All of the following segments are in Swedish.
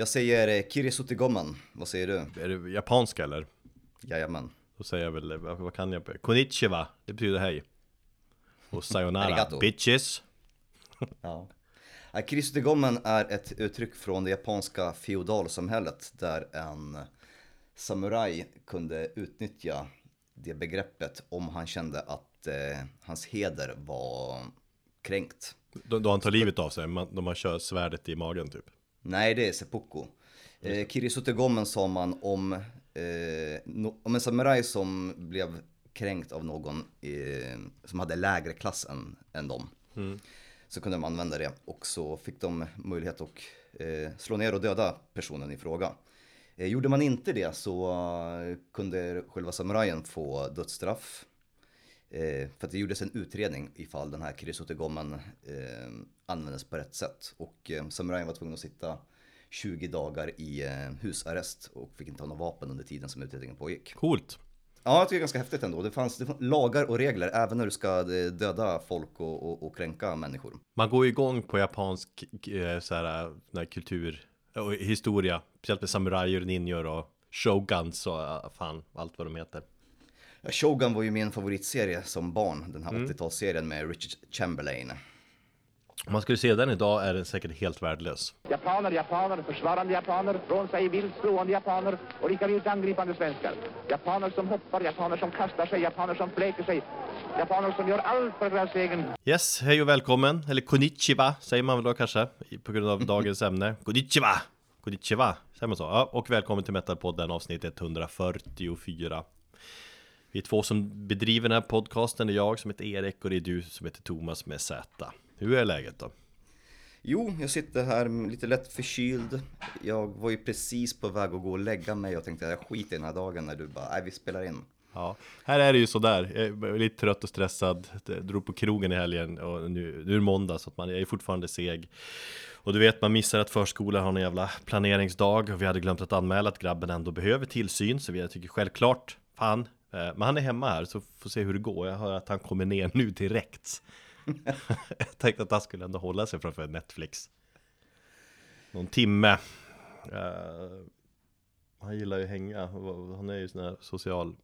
Jag säger eh, Kirisutigomen, vad säger du? Är det japanska eller? Jajamän. Då säger jag väl, vad, vad kan jag? Konnichiwa, det betyder hej. Och sayonara, Arigato. bitches. Ja. Ja, Kirisutigomen är ett uttryck från det japanska feodalsamhället där en samuraj kunde utnyttja det begreppet om han kände att eh, hans heder var kränkt. Då, då han tar livet av sig, man, då man kör svärdet i magen typ. Nej, det är seppuku. Eh, Kirisutigomen sa man om, eh, no, om en samuraj som blev kränkt av någon eh, som hade lägre klass än, än dem. Så kunde de använda det och så fick de möjlighet att eh, slå ner och döda personen i fråga. Eh, gjorde man inte det så eh, kunde själva samurajen få dödsstraff. Eh, för att det gjordes en utredning ifall den här Kirisutigomen eh, användes på rätt sätt. Och eh, samurajen var tvungen att sitta 20 dagar i eh, husarrest och fick inte ha några vapen under tiden som utredningen pågick. Coolt. Ja, jag tycker det är ganska häftigt ändå. Det fanns, det fanns lagar och regler även när du ska döda folk och, och, och kränka människor. Man går igång på japansk så här, kultur och historia. Speciellt med samurajer, ninjor och shoguns och fan allt vad de heter. Ja, Shogun var ju min favoritserie som barn, den här 80-talsserien med Richard Chamberlain. Om man skulle se den idag är den säkert helt värdelös. Japaner, japaner, försvarande japaner, från sig vilt slående japaner och lika vilt angripande svenskar. Japaner som hoppar, japaner som kastar sig, japaner som fläker sig. Japaner som gör allt för deras egen Yes, hej och välkommen, eller konnichiwa säger man väl då kanske, på grund av dagens ämne. Konnichiwa! Konnichiwa, säger man så? Ja, och välkommen till Metalpodden avsnitt 144. Vi är två som bedriver den här podcasten, det är jag som heter Erik och det är du som heter Thomas med Z. Hur är läget då? Jo, jag sitter här lite lätt förkyld. Jag var ju precis på väg att gå och lägga mig och tänkte jag skiter i den här dagen när du bara, nej vi spelar in. Ja, här är det ju sådär. Jag är lite trött och stressad. Jag drog på krogen i helgen och nu, nu är det måndag så att man är fortfarande seg. Och du vet, man missar att förskolan har en jävla planeringsdag och vi hade glömt att anmäla att grabben ändå behöver tillsyn så vi tycker självklart, fan, men han är hemma här så får se hur det går. Jag hör att han kommer ner nu direkt. jag tänkte att han skulle ändå hålla sig framför Netflix. Någon timme. Eh, han gillar ju att hänga, han är ju sån här social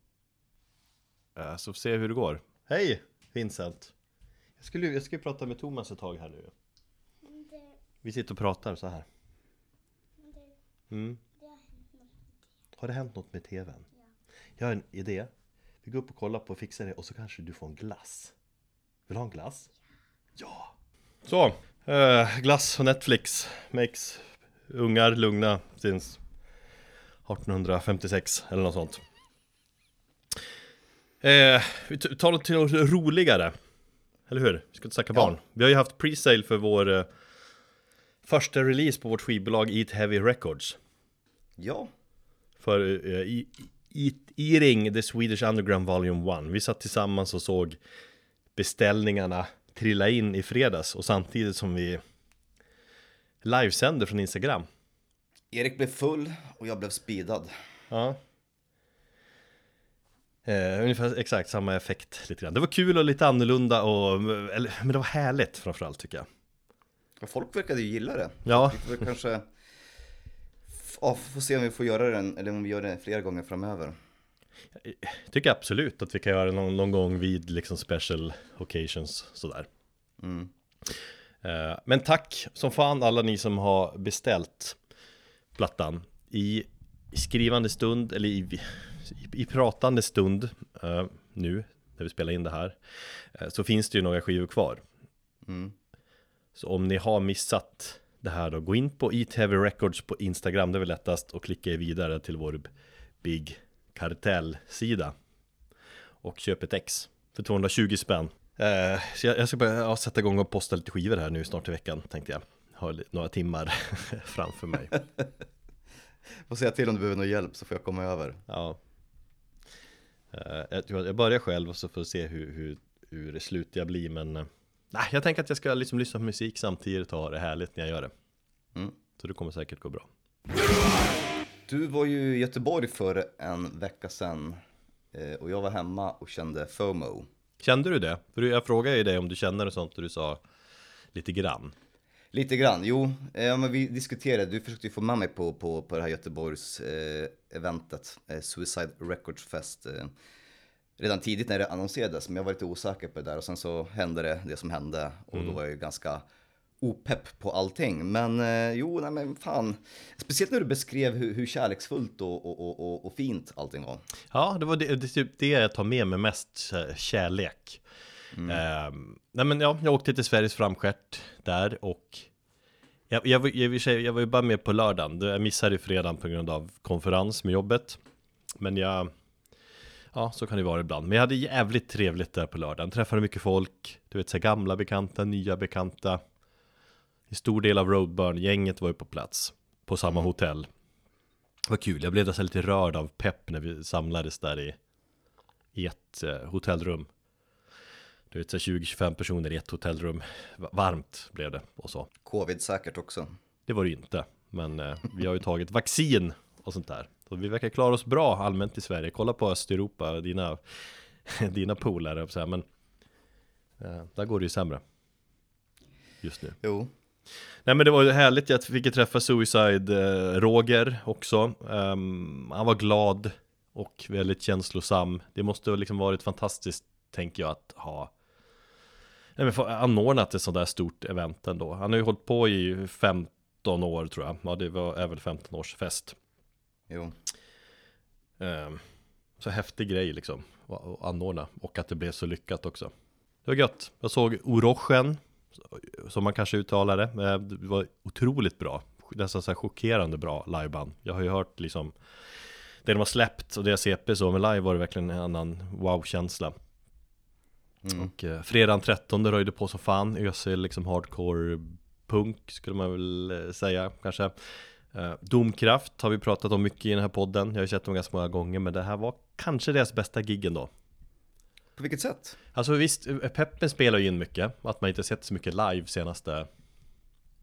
Eh, Så får se hur det går. Hej Vincent! Jag skulle, jag skulle prata med Thomas ett tag här nu. Vi sitter och pratar så här. Mm. Har det hänt något med TVn? Jag har en idé. Vi går upp och kollar på och fixar det och så kanske du får en glass. Vill du ha en glass? Ja! Så! eh, glass och Netflix makes ungar lugna since 1856 eller något sånt. Eh, vi tar något till något roligare. Eller hur? Vi ska inte snacka barn. Vi har ju haft pre-sale för vår eh, första release på vårt skivbolag Eat Heavy Records. Ja, För eh, i, Eating the Swedish Underground Volume 1. Vi satt tillsammans och såg beställningarna trilla in i fredags och samtidigt som vi livesände från Instagram. Erik blev full och jag blev speedad. Ja. Eh, ungefär exakt samma effekt lite grann. Det var kul och lite annorlunda och, eller, men det var härligt framförallt tycker jag. Och folk verkade ju gilla det. Ja. Vi får kanske, ja, får se om vi får göra den, eller om vi gör det flera gånger framöver. Tycker absolut att vi kan göra det någon, någon gång vid liksom special occasions sådär. Mm. Eh, Men tack som fan alla ni som har beställt plattan i skrivande stund, eller i, i, i pratande stund eh, nu när vi spelar in det här eh, så finns det ju några skivor kvar. Mm. Så om ni har missat det här då, gå in på Eat Heavy Records på Instagram, det är väl lättast och klicka er vidare till vår Big Kartell-sida och köp ett ex för 220 spänn. Eh, så jag, jag ska börja ja, sätta igång och posta lite skivor här nu snart i veckan tänkte jag. Har några timmar framför mig. Får säga till om du behöver någon hjälp så får jag komma över. Ja. Eh, jag, jag börjar själv och så får vi se hur, hur, hur det slutliga blir men eh, Nej, jag tänker att jag ska liksom lyssna på musik samtidigt och ha det härligt när jag gör det. Mm. Så det kommer säkert gå bra. Du var ju i Göteborg för en vecka sedan eh, och jag var hemma och kände FOMO. Kände du det? För jag frågade ju dig om du känner det sånt och du sa lite grann. Lite grann, jo. Eh, Ja, men vi diskuterade, du försökte ju få med mig på, på, på det här Göteborgs eh, eh, Suicide Records Fest. Eh, redan tidigt när det annonserades, men jag var lite osäker på det där och sen så hände det, det som hände och då var jag ju ganska opepp på allting. Men eh, jo, nej men fan. Speciellt när du beskrev hur, hur kärleksfullt och, och, och, och, fint allting var. Ja, det var det, det, typ det jag tar med mig mest, eh, kärlek. Ehm, nej men ja, jag åkte till Sveriges framskärt där och jag, jag, var- jag, säga- jag var ju bara med på lördagen, jag missade ju fredagen på grund av konferens med jobbet. Men jag, ja så kan det vara ibland. Men jag hade jävligt trevligt där på lördagen, träffade mycket folk, du vet så här, gamla bekanta, nya bekanta. En stor del av Roadburn-gänget var ju på plats, på samma hotell. Vad kul, jag blev nästan lite rörd av pepp när vi samlades där i, i ett eh, hotellrum. Du vet, så här 20-25 personer i ett hotellrum. Va- Varmt blev det och så. Covid säkert också. Det var det inte, men eh, vi har ju tagit vaccin och sånt där. Så vi verkar klara oss bra allmänt i Sverige. Kolla på Östeuropa, dina, dina polare, men eh, där går det ju sämre. Just nu. Jo, Nej men det var ju härligt, jag fick träffa Suicide eh, Roger också. Ehm, Han var glad och väldigt känslosam. Det måste ha liksom varit fantastiskt, tänker jag, att ha Nej men anordnat ett sånt där stort event ändå. Han har ju hållit på i 15 år tror jag. Ja det var, väl 15 års fest jo. Ehm, Så häftig grej liksom att anordna och att det blev så lyckat också. Det var gött. Jag såg Orochen Som man kanske uttalar det. Eh, Det var otroligt bra. Nästan så här chockerande bra liveband. Jag har ju hört liksom Det de har släppt och det jag CP så Men live var det verkligen en annan wow-känsla. Och eh, fredagen 13 röjde på som fan. Ösel liksom hardcore punk skulle man väl eh, säga kanske. Eh, Domkraft har vi pratat om mycket i den här podden. Jag har ju sett dem ganska många gånger Men det här var kanske deras bästa gig ändå På vilket sätt? Alltså visst, eh, peppen spelar ju in mycket. Att man inte sett så mycket live senaste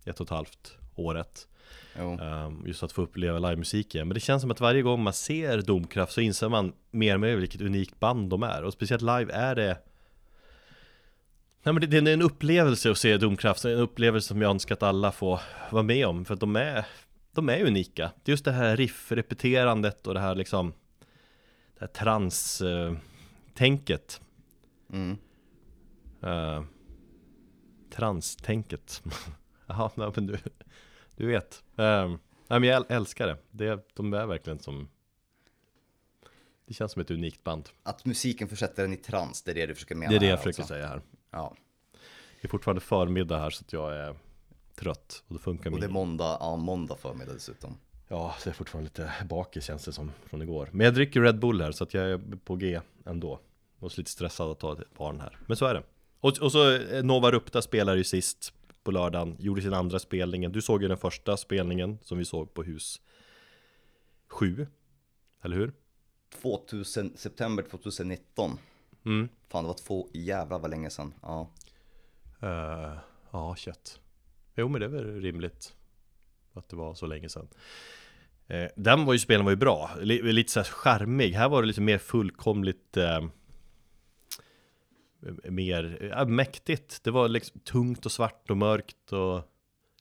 ett och ett halvt året. Ehm, Just att få uppleva livemusik igen. Men det känns som att varje gång man ser Domkraft så inser man mer och mer vilket unikt band de är. Och speciellt live är det Nej men det, det är en upplevelse att se Domkraft. En upplevelse som jag önskar att alla får vara med om. För att de är, de är unika. Det är just det här riff-repeterandet och det här liksom Det här trans-tänket Mm. Uh, transtänket. Jaha, men du, du vet. Uh, nej, men jag äl- älskar det. det. De är verkligen som... Det känns som ett unikt band. Att musiken försätter en i trans, det är det du försöker mena Det är det jag försöker alltså. säga här. Ja, Det är fortfarande förmiddag här så att jag är trött. Och det funkar och det är måndag, ja måndag förmiddag dessutom. Ja, det är fortfarande lite bakis känns det som från igår. Men jag dricker Red Bull här så att jag är på G ändå. Och så lite stressad att ta ett barn här. Men så är det. Och, och så eh, Nova Rupta spelar ju sist på lördagen. Gjorde sin andra spelningen. Du såg ju den första spelningen som vi såg på hus 7. Eller hur? 2000, september 2019. Mm. Fan det var två jävlar vad länge sedan. Ja. Uh, ja, kött. Jo, men det är väl rimligt att det var så länge sedan. Eh, den var ju, spelen var ju bra, lite så här charmig. Här var det lite mer fullkomligt eh, mer ja, mäktigt. Det var liksom tungt och svart och mörkt och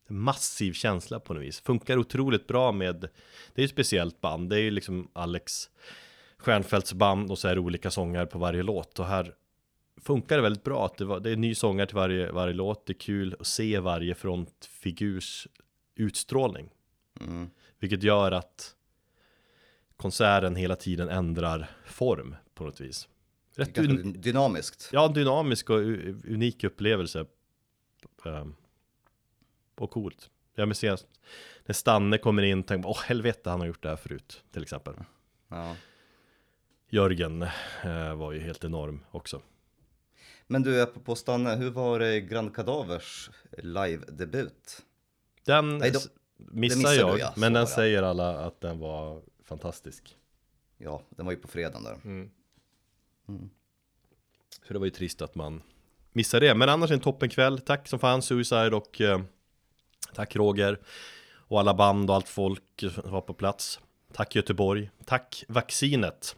massiv känsla på något vis. Funkar otroligt bra med, det är ju ett speciellt band, det är ju liksom Alex Stjernfeldts band och så är det olika sångare på varje låt och här funkar det väldigt bra att det, var, det är ny sångare till varje, varje låt, det är kul att se varje frontfigurs utstrålning. Mm. Vilket gör att konserten hela tiden ändrar form på något vis. Rätt dynamiskt. ja, dynamisk och unik upplevelse. Ehm, och coolt. Jag men senast när Stanne kommer in, tänker åh helvete han har gjort det här förut, till exempel. Ja. Jörgen eh, var ju helt enorm också. Men du, apropå Stanne, hur var Grand Kadavers live-debut? Den Nej, de- missar missade jag, du, ja. men den säger alla att den var fantastisk. Ja, den var ju på fredagen där. Mm. Så det var ju trist att man missade det. Men annars en toppenkväll. Tack som fan Suicide och eh, tack Roger och alla band och allt folk som var på plats. Tack Göteborg. Tack vaccinet.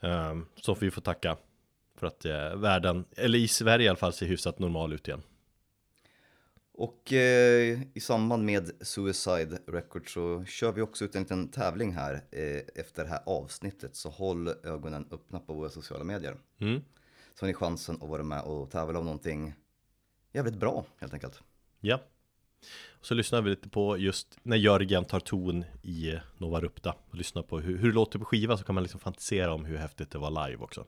Eh, som vi får tacka för att eh, världen, eller i Sverige i alla fall, ser hyfsat normal ut igen. Och eh, i samband med Suicide Records så kör vi också ut en liten tävling här eh, efter det här avsnittet. Så håll ögonen öppna på våra sociala medier. Mm. Så har ni chansen att vara med och tävla om någonting jävligt bra helt enkelt. Ja. Och så lyssnar vi lite på just när Jörgen tar ton i Nova Rupta och lyssnar på hur, hur det låter på skiva så kan man liksom fantisera om hur häftigt det var live också.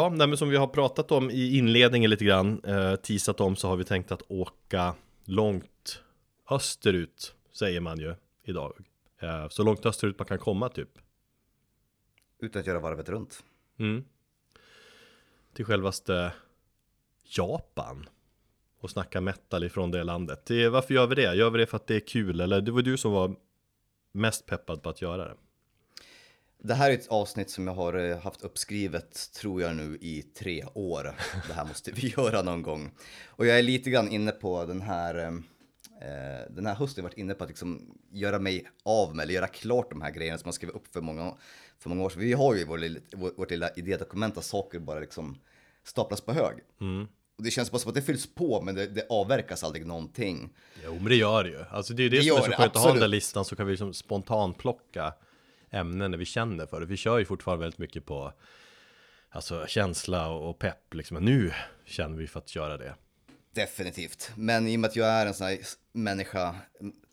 Ja, nej, men som vi har pratat om i inledningen lite grann, eh, teasat om så har vi tänkt att åka långt österut, säger man ju idag. Eh, så långt österut man kan komma typ. Utan att göra varvet runt. Mm. Till självaste Japan. Och snacka metal ifrån det landet. Det, varför gör vi det? Gör vi det för att det är kul? Eller det var du som var mest peppad på att göra det? Det här är ett avsnitt som jag har eh, haft uppskrivet, tror jag nu, i tre år. Det här måste vi göra någon gång. Och jag är lite grann inne på den här, eh, den här hösten varit inne på att liksom göra mig av med, eller göra klart de här grejerna som man skrev upp för många, för många år sedan. Vi har ju vår, lilla- vår, vårt lilla idédokument av saker bara liksom staplas på hög. Och det känns bara som att det fylls på, men det, det avverkas aldrig någonting. Jo men det gör det ju. Alltså det är ju det, Det som är så skönt att ha den där listan så kan vi liksom spontanplocka ämnen när vi känner för det. Vi kör ju fortfarande väldigt mycket på Alltså känsla och pepp liksom. Men nu känner vi för att göra det. Definitivt. Men i och med att jag är en sån här människa,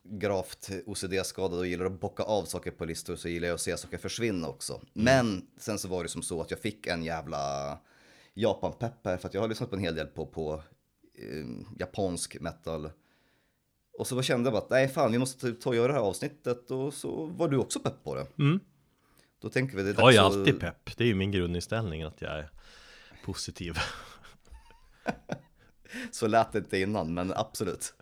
gravt OCD-skadad och gillar att bocka av saker på listor så gillar jag att se saker försvinna också. Men sen så var det som så att jag fick en jävla Japan-pepp här för att jag har lyssnat på en hel del på, på eh, japansk metal. Och så bara kände jag bara att nej fan vi måste ta och göra det här avsnittet och så var du också pepp på det. Mm. Då tänker vi det är Jag är dags att- alltid pepp. Det är ju min grundinställning att jag är positiv. Så lät det inte innan, men absolut.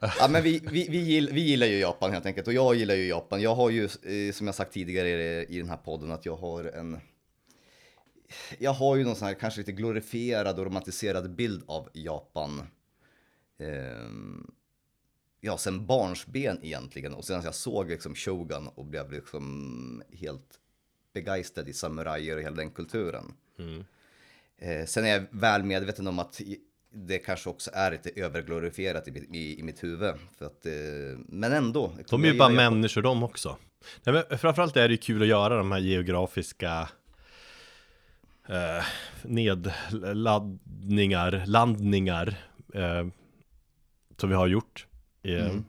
Ja, men vi, vi, vi, gill, vi gillar ju Japan helt enkelt och jag gillar ju Japan. Jag har ju, eh, som jag sagt tidigare i, i den här podden, att jag har en... Jag har ju någon sån här kanske lite glorifierad och romantiserad bild av Japan. Ehm, ja, sen barnsben egentligen. Och sen jag såg liksom Shogun och blev liksom helt begeistrad i samurajer och hela den kulturen. Eh, sen är jag väl medveten om att det kanske också är lite överglorifierat i, mitt- i, i mitt huvud. För att, eh, men ändå. De är ju bara människor de också. Nej, men framförallt är det ju kul att göra de här geografiska eh, nedladdningar, landningar eh, som vi har gjort. Eh, Mm.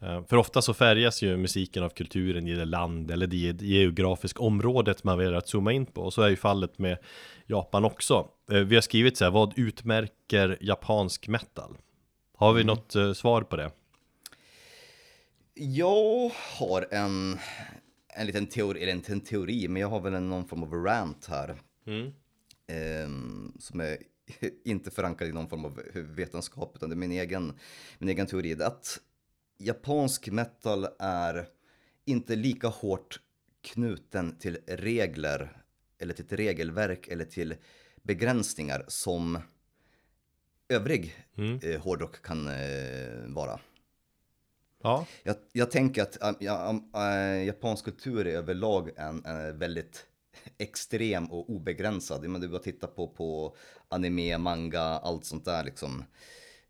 eh, för ofta så färgas ju musiken av kulturen i det land eller det geografiska området man väljer att zooma in på. Och så är ju fallet med Japan också. Eh, vi har skrivit så här, vad utmärker japansk metal? Har vi något eh, svar på det? Jag har en, en liten teori, eller inte en teori, men jag har väl någon form av rant här. Mm. Ehm, som är inte förankrad i någon form av vetenskap, utan det är min egen, min egen teori. Att japansk metal är inte lika hårt knuten till regler, eller till ett regelverk, eller till begränsningar som övrig Mm. eh, hårdrock kan eh, vara. Ja, Jag, jag tänker att um, äh, japansk kultur är överlag en, en väldigt extrem och obegränsad. Men du bara titta på, på anime, manga, allt sånt där liksom.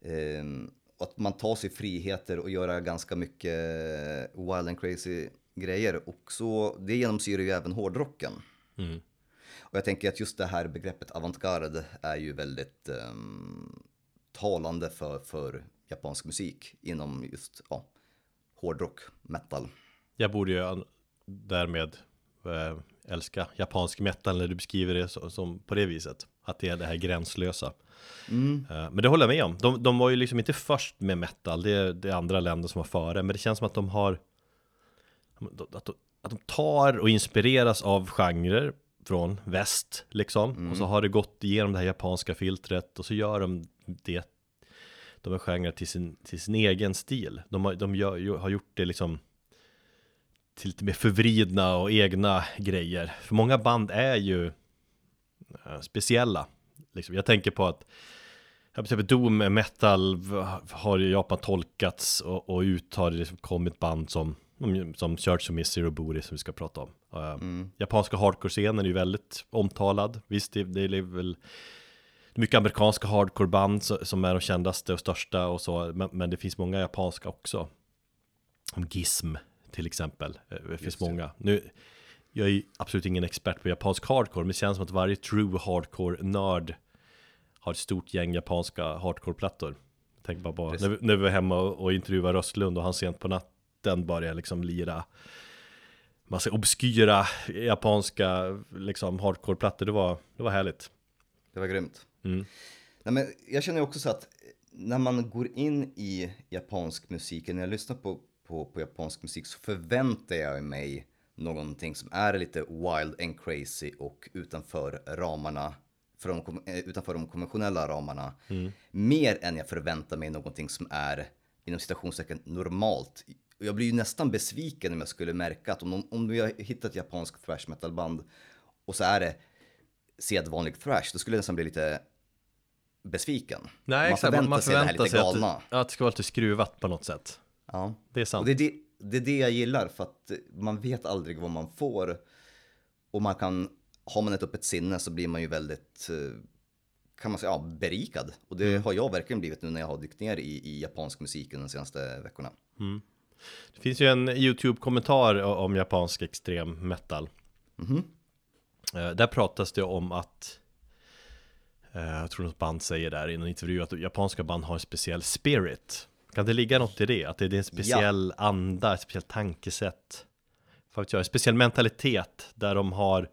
Ehm, att man tar sig friheter och göra ganska mycket wild and crazy grejer. Och så, det genomsyrar ju även hårdrocken. Mm. Och jag tänker att just det här begreppet avantgarde är ju väldigt ehm, talande för, för japansk musik inom just ja, hårdrock, metal. Jag borde ju därmed eh, älska japansk metal när du beskriver det så, som på det viset. Att det är det här gränslösa. Mm. Men det håller jag med om. De, de var ju liksom inte först med metal. Det är, det är andra länder som var före. Men det känns som att de har att de, att de tar och inspireras av genrer från väst liksom. Och så har det gått igenom det här japanska filtret och så gör de det de här genrerna till sin, till sin egen stil. De, har, de gör, har gjort det liksom till lite mer förvridna och egna grejer. För många band är ju eh, speciella. Liksom. Jag tänker på att till Doom metal har i Japan tolkats och, och ut har det liksom kommit band som som Church of Misery och Buri som vi ska prata om. Eh, Japanska hardcore-scenen är ju väldigt omtalad. Visst, det, det är väl mycket amerikanska hardcore-band so- som är de kändaste och största och så, men, men det finns många japanska också. Om Gism till exempel, Eh, det finns Just det. många. Nu, jag är absolut ingen expert på japansk hardcore, men det känns som att varje true hardcore-nörd har ett stort gäng japanska hardcore-plattor. Tänk bara på, när vi, när vi var hemma och, och intervjuade Röstlund och han sent på natten började liksom lira massa obskyra japanska liksom hardcore-plattor, det var, det var härligt. Det var grymt. Mm. Nej, men jag känner också så att när man går in i japansk musik, när jag lyssnar på, på, på japansk musik så förväntar jag mig någonting som är lite wild and crazy och utanför ramarna, för de, eh, utanför de konventionella ramarna. Mer än jag förväntar mig någonting som är inom citationstecken normalt. Jag blir ju nästan besviken om jag skulle märka att om, om vi har hittat ett japanskt thrash metal band och så är det sedvanlig thrash, då skulle jag nästan bli lite besviken. Nej, man exakt, förväntar, man, man sig det här förväntar lite sig att, galna. det- att det ska vara lite skruvat på något sätt. Ja. Det är sant. Och det är det, det är det jag gillar, för att man vet aldrig vad man får. Och man kan, har man ett öppet sinne så blir man ju väldigt, eh, kan man säga, ja, berikad. Och Mm. det har jag verkligen blivit nu när jag har dykt ner i, i japansk musiken de senaste veckorna. Det finns ju en YouTube-kommentar om japansk extrem metal. Eh, Där pratas det om att eh, Jag tror något band säger där i en intervju att japanska band har en speciell spirit. Kan det ligga något i det? Att det är en speciell anda, ett speciellt tankesätt? För att göra en speciell mentalitet där de har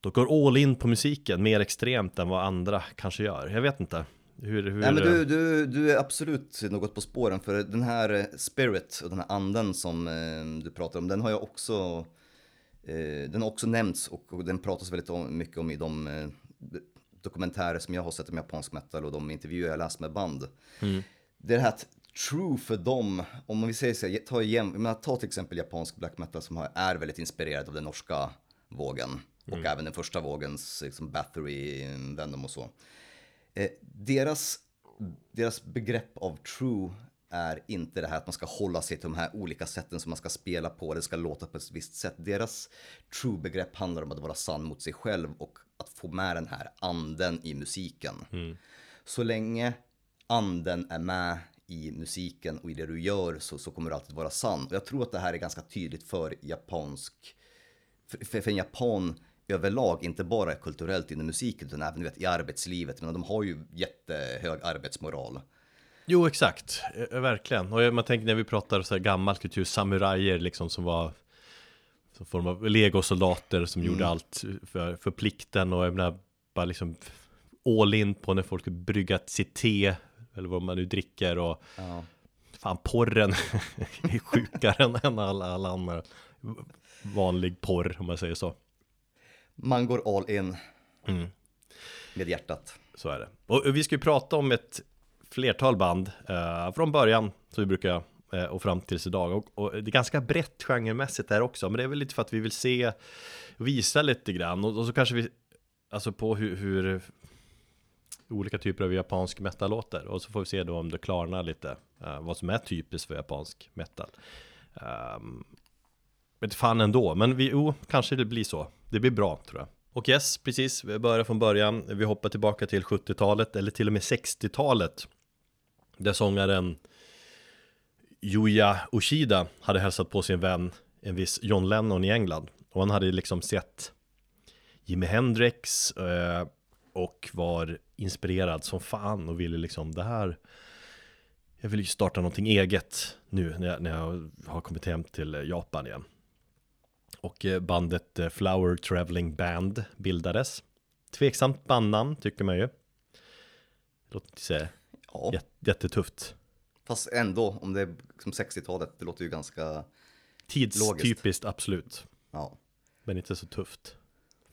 De går all in på musiken mer extremt än vad andra kanske gör. Jag vet inte. Hur, hur Nej men du, du, du är absolut något på spåren för den här eh, spirit och den här anden som eh, du pratar om, den har jag också, eh, den har också nämnts och, och den pratas väldigt om, mycket om i de eh, dokumentärer som jag har sett om japansk metal och de intervjuer jag läst med band. Är det här true för dem, om vi säger så här, ta, igen, ta till exempel japansk black metal som är väldigt inspirerad av den norska vågen och även den första vågens liksom, Bathory, Venom och så. Eh, deras, deras begrepp av true är inte det här att man ska hålla sig till de här olika sätten som man ska spela på, det ska låta på ett visst sätt. Deras true-begrepp handlar om att vara sann mot sig själv och att få med den här anden i musiken. Så länge anden är med i musiken och i det du gör så, så kommer du alltid vara sann. Och jag tror att det här är ganska tydligt för japansk, för, för, en japan överlag, inte bara kulturellt inom musiken utan även vet, i arbetslivet. Men de har ju jättehög arbetsmoral. Jo, exakt. Eh, Verkligen. Och man tänker när vi pratar så här gammal kultur, samurajer liksom som var som form av legosoldater som gjorde allt för, för plikten och jag menar bara liksom all in på när folk brygga sitt te eller vad man nu dricker och Ja. fan porren är sjukare än- alla, alla andra vanlig porr om man säger så. Man går all in Mm. med hjärtat. Så är det. Och vi ska ju prata om ett flertal band eh, från början, som vi brukar, eh, och fram tills idag. Och, och det är ganska brett genremässigt där också, men det är väl lite för att vi vill se, visa lite grann. Och, och så kanske vi, alltså på hur, hur olika typer av japansk metal-låtar. Och så får vi se då om det klarnar lite, uh, vad som är typiskt för japansk metal. Um, inte fan ändå, men vi, jo, kanske det blir så. Det blir bra tror jag. Och yes, precis, vi börjar från början. Vi hoppar tillbaka till 70-talet, eller till och med 60-talet. Där sångaren Yuya Ushida hade hälsat på sin vän, en viss John Lennon i England. Och han hade liksom sett Jimi Hendrix eh, och var inspirerad som fan och ville liksom det här Jag vill ju starta någonting eget nu när jag, när jag har kommit hem till Japan igen. Och eh, bandet eh, Flower Traveling Band bildades. Tveksamt bandnamn tycker man ju. Låter inte säga Ja, Jät- jättetufft. fast ändå, om det är liksom 60-talet, det låter ju ganska, Tidstypiskt, absolut. ja. Men inte så tufft.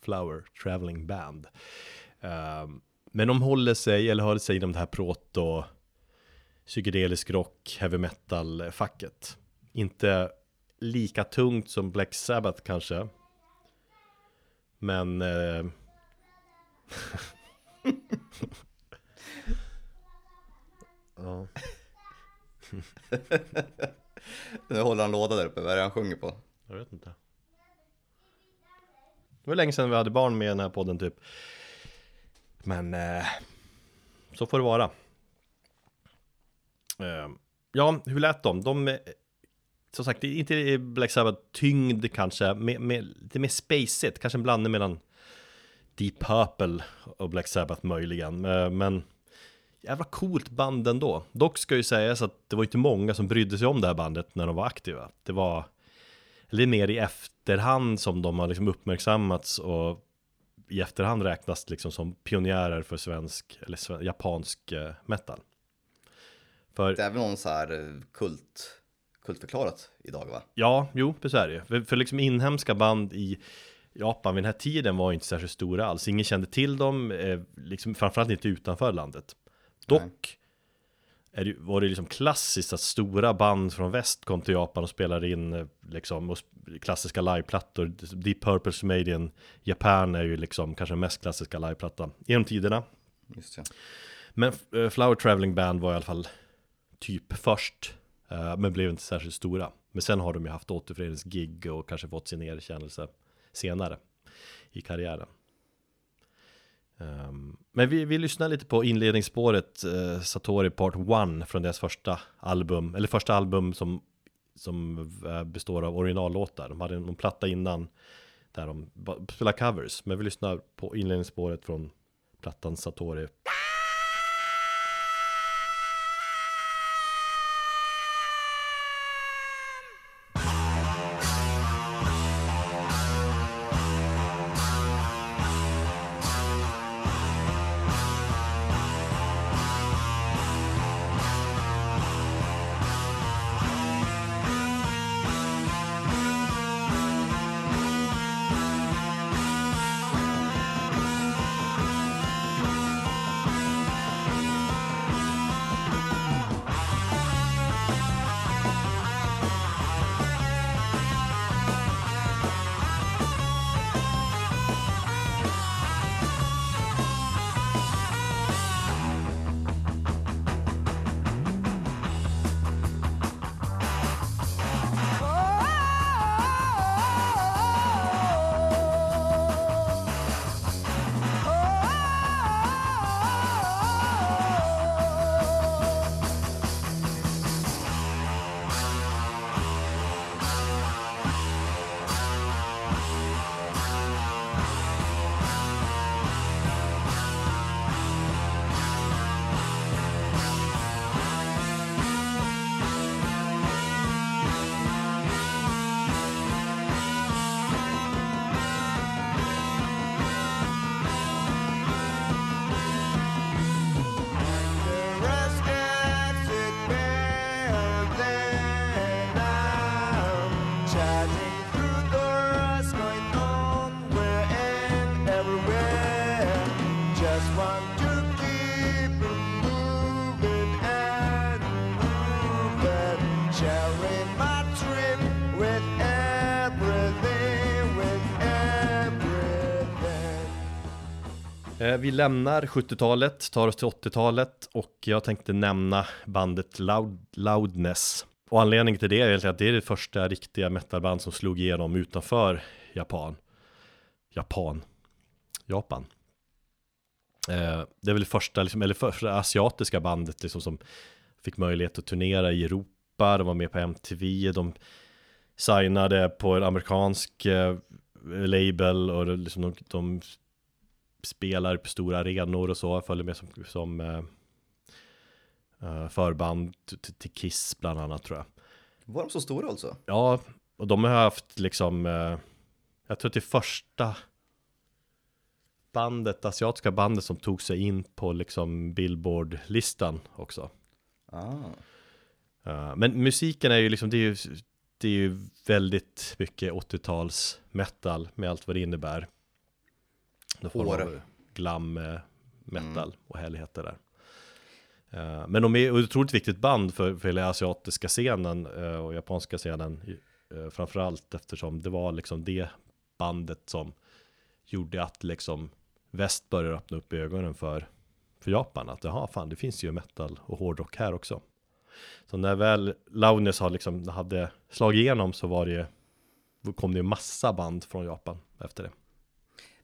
Flower Traveling Band. Ehm, men de håller sig, eller håller sig inom det här proto psykedelisk rock, heavy metal-facket. Inte lika tungt som Black Sabbath kanske. Men... Eh, ja. Nu håller han låda där uppe, vad är det han sjunger på? Jag vet inte. Det var länge sedan vi hade barn med i den här podden typ. Men eh, så får det vara. Eh, ja, hur lät de? De, eh, som sagt, inte Black Sabbath tyngd kanske, med, med, lite mer spacet, kanske en blandning mellan Deep Purple och Black Sabbath möjligen. Eh, men jävla coolt band ändå. Dock ska ju sägas att det var inte många som brydde sig om det här bandet när de var aktiva. Det var eller mer i efterhand som de har liksom uppmärksammats och i efterhand räknas liksom som pionjärer för svensk eller sven- japansk eh, metal. För Det är väl någon så här eh, kult, kultförklarat idag va? ja, jo, så är det ju. För, för liksom inhemska band i Japan vid den här tiden var inte särskilt stora alls. Ingen kände till dem, eh, liksom, framförallt inte utanför landet. Dock det, var det liksom klassiskt att stora band från väst kom till Japan och spelade in eh, liksom, och klassiska liveplattor. Deep Purple's Made in Japan är ju liksom kanske den mest klassiska liveplattan genom tiderna. Just det. Men eh, Flower Traveling Band var i alla fall typ först, eh, men blev inte särskilt stora. Men sen har de ju haft återföreningsgig och kanske fått sin erkännelse senare i karriären. Um, men vi, vi lyssnar lite på inledningsspåret uh, Satori Part 1 från deras första album, eller första album som, som eh, består av originallåtar. De hade en, en platta innan där de spelade covers, men vi lyssnar på inledningsspåret från plattan Satori Eh, vi lämnar 70-talet, tar oss till 80-talet och jag tänkte nämna bandet Loud, Loudness. Och anledningen till det är egentligen att det är det första riktiga metalband som slog igenom utanför Japan. Japan. Japan. Eh, det är väl det första, liksom, eller första asiatiska bandet liksom, som fick möjlighet att turnera i Europa de var med på MTV, de signade på en amerikansk eh, label och liksom de, de spelar på stora arenor och så, följer med som, som eh, eh, förband till, Kiss bland annat tror jag. Var de så stora alltså? Ja, och de har haft liksom, eh, jag tror att det första bandet, asiatiska bandet som tog sig in på liksom Billboard-listan också. Ah. Uh, men musiken är ju liksom, det är ju, det är ju väldigt mycket 80-tals metal med allt vad det innebär. Någon form Hår. av glam eh, metal och härligheter där. Eh, men de är otroligt viktigt band för, för hela asiatiska scenen eh, och japanska scenen framförallt eftersom det var liksom det bandet som gjorde att liksom väst började öppna upp ögonen för, för Japan att jaha fan det finns ju metal och hårdrock här också. Så när väl Loudness har liksom hade slagit igenom så var det kom det ju massa band från Japan efter det.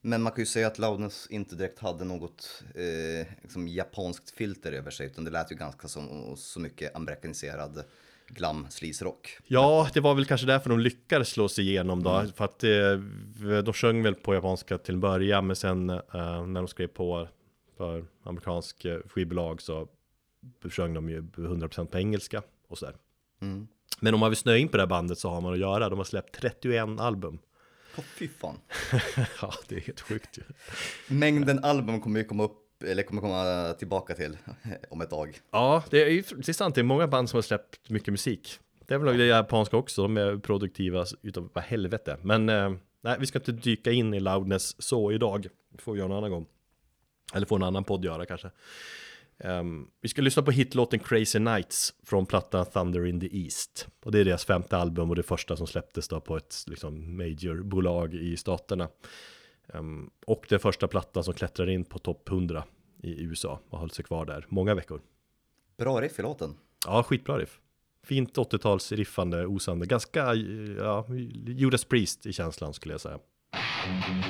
Men man kan ju säga att Loudness inte direkt hade något eh, liksom japanskt filter över sig, utan det lät ju ganska som så mycket amerikaniserad glam sleaze-rock. Ja, det var väl kanske därför de lyckades slå sig igenom då, för att eh, de sjöng väl på japanska till en början, men sen eh, när de skrev på för amerikansk eh, skivbolag så sjöng de ju 100% på engelska och sådär. Mm. Men om man vill snöa in på det här bandet så har man att göra, de har släppt 31 album. Fy fan. ja, det är helt sjukt ju. Mängden album kommer ju komma upp, eller kommer komma tillbaka till om ett tag. Ja, det är ju det är sant, det är många band som har släppt mycket musik. Det är väl det japanska också, de är produktiva utav vad helvete. Men eh, nej, vi ska inte dyka in i loudness så idag. Det får vi göra en annan gång. Eller få en annan podd göra kanske. Ehm, vi ska lyssna på hitlåten Crazy Nights från plattan Thunder in the East. Och det är deras femte album och det första som släpptes då på ett liksom, major-bolag i staterna. Ehm, och den första plattan som klättrar in på topp 100 i USA och hållit sig kvar där många veckor. Bra riff i låten. Ja, skitbra riff. Fint 80-tals riffande, osande, ganska, ja, Judas Priest i känslan skulle jag säga. Come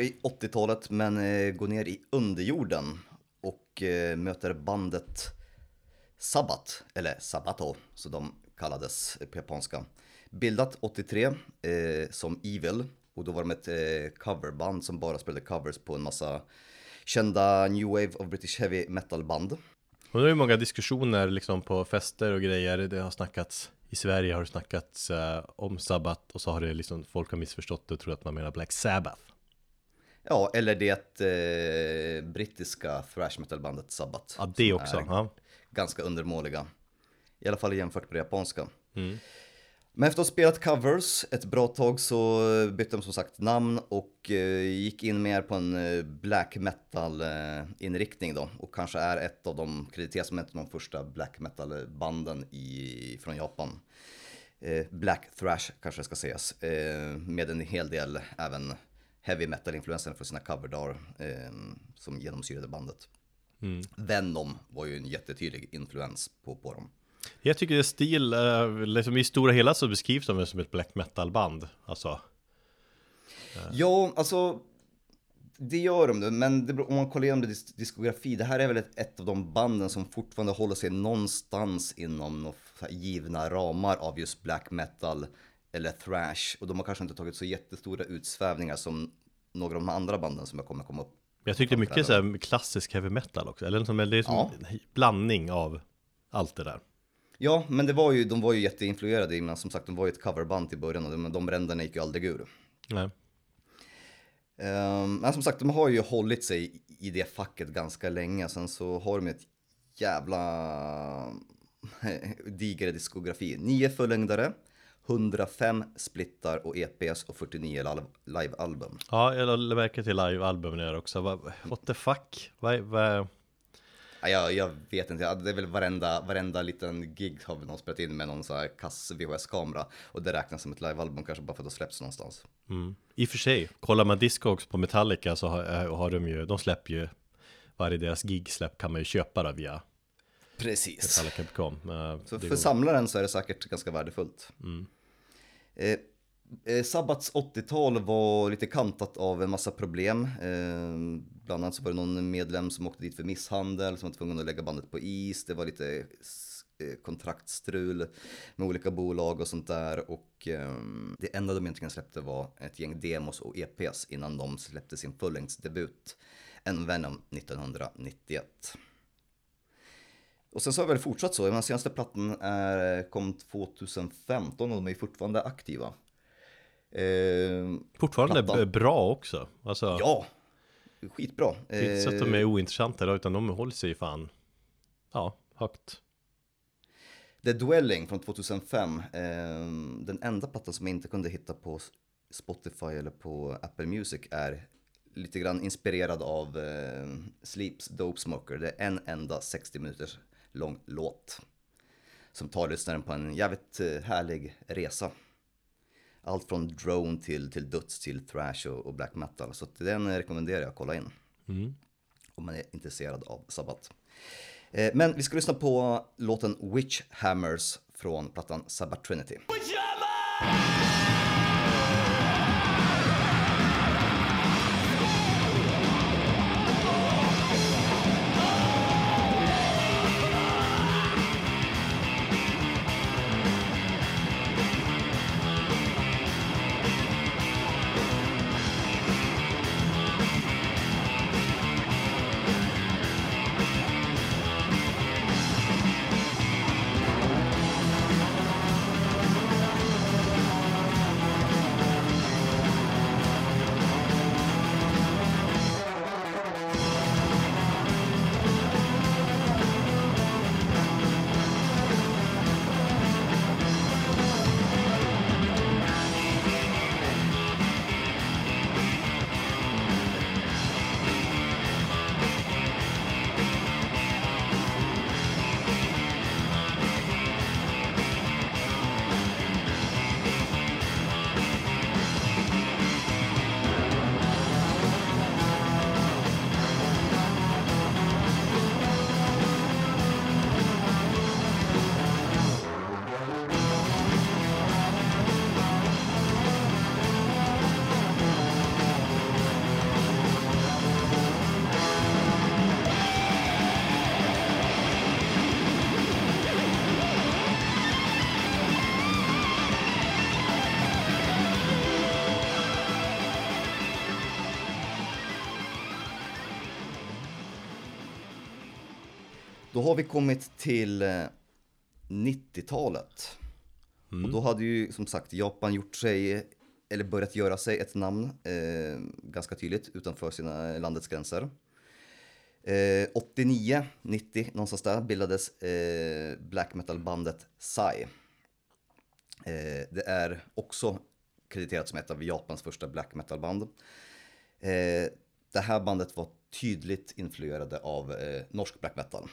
kvar i 80-talet men eh, går ner i underjorden och eh, möter bandet Sabbat, eller Sabato som de kallades på japanska. Bildat 83 eh, som Evil och då var de ett eh, coverband som bara spelade covers på en massa kända New Wave of British Heavy Metal band. Och det är ju många diskussioner liksom på fester och grejer. Det har snackats i Sverige har det snackats eh, om Sabbat och så har det liksom folk har missförstått det och tror att man menar Black Sabbath. Ja, eller det eh, brittiska thrash metal bandet Sabbat. Ja, det också. Ja. ganska undermåliga. I alla fall jämfört med det japanska. Men efter att ha spelat covers ett bra tag så bytte de som sagt namn och eh, gick in mer på en eh, black metal eh, inriktning då. Och kanske är ett av de, krediteras som ett av de första black metal banden i, från Japan. Eh, black thrash kanske ska sägas. Eh, med en hel del även heavy metal influenser för sina coverdagar eh, som genomsyrade bandet. Venom var ju en jättetydlig influens på, på dem. Jag tycker det är stil, eh, liksom i stora hela så beskrivs de som ett black metal band. Alltså, Ja, alltså det gör de nu, men det, om man kollar igenom dis- diskografi, det här är väl ett, ett av de banden som fortfarande håller sig någonstans inom några givna ramar av just black metal eller thrash. Och de har kanske inte tagit så jättestora utsvävningar som några av de andra banden som jag kommer komma upp. jag är mycket så här klassisk heavy metal också. Eller som, det är som Ja. en blandning av allt det där. Ja, men det var ju, de var ju jätteinfluerade i, men som sagt, de var ju ett coverband till början och de, de bränderna gick ju aldrig ur. Nej. Ehm, men som sagt, de har ju hållit sig i det facket ganska länge. Sen så har de ett jävla diger diskografi. Nio fullängdare, 105 splittar och EPs och 49 live- livealbum. Ja, jag lade märke till live-albumen där också. What the fuck? Vad, vad, Ja, jag, jag vet inte, det är väl varenda, varenda liten gig har väl någon spelat in med någon sån här kass VHS-kamera. Och det räknas som ett livealbum kanske bara för att det släpps någonstans. I och för sig, kollar man Discogs på Metallica så har, eh, har de ju, de släpper ju varje deras gig-släpp kan man ju köpa då via Precis. Metallica.com. Eh, Så det för går- samlaren så är det säkert ganska värdefullt. Eh, Eh, eh, Sabbats 80-tal var lite kantat av en massa problem. Eh, bland annat så var det någon medlem som åkte dit för misshandel, som var tvungen att lägga bandet på is. Det var lite eh, kontraktstrul med olika bolag och sånt där. Och eh, det enda de egentligen släppte var ett gäng demos och EPs innan de släppte sin fullängdsdebut. En Venom 1991. Och sen så har det väl fortsatt så. Den senaste plattan är, kom 2015 och de är fortfarande aktiva. Eh, Fortfarande plattan. bra också. Alltså, ja, skitbra. det är inte så att de Eh, är ointressanta då, utan de håller sig fan, ja, högt. The Dwelling från 2005. Eh, den enda plattan som jag inte kunde hitta på Spotify eller på Apple Music är lite grann inspirerad av eh, Sleeps Dope Smoker. Det är en enda 60 minuters lång låt. Som tar lyssnaren på en jävligt eh, härlig resa. Allt från drone till, till döds till thrash och, och black metal. Så den rekommenderar jag att kolla in. Om man är intresserad av Sabbat. Eh, Men vi ska lyssna på låten Witch Hammers från plattan Sabbath Trinity. Då har vi kommit till eh, 90-talet. Och då hade ju som sagt Japan gjort sig, eller börjat göra sig ett namn eh, ganska tydligt utanför sina landets gränser. Eh, 89, 90 någonstans där bildades eh, black metal-bandet Psy. Eh, det är också krediterat som ett av Japans första black metal-band. Eh, det här bandet var tydligt influerade av eh, norsk black metal.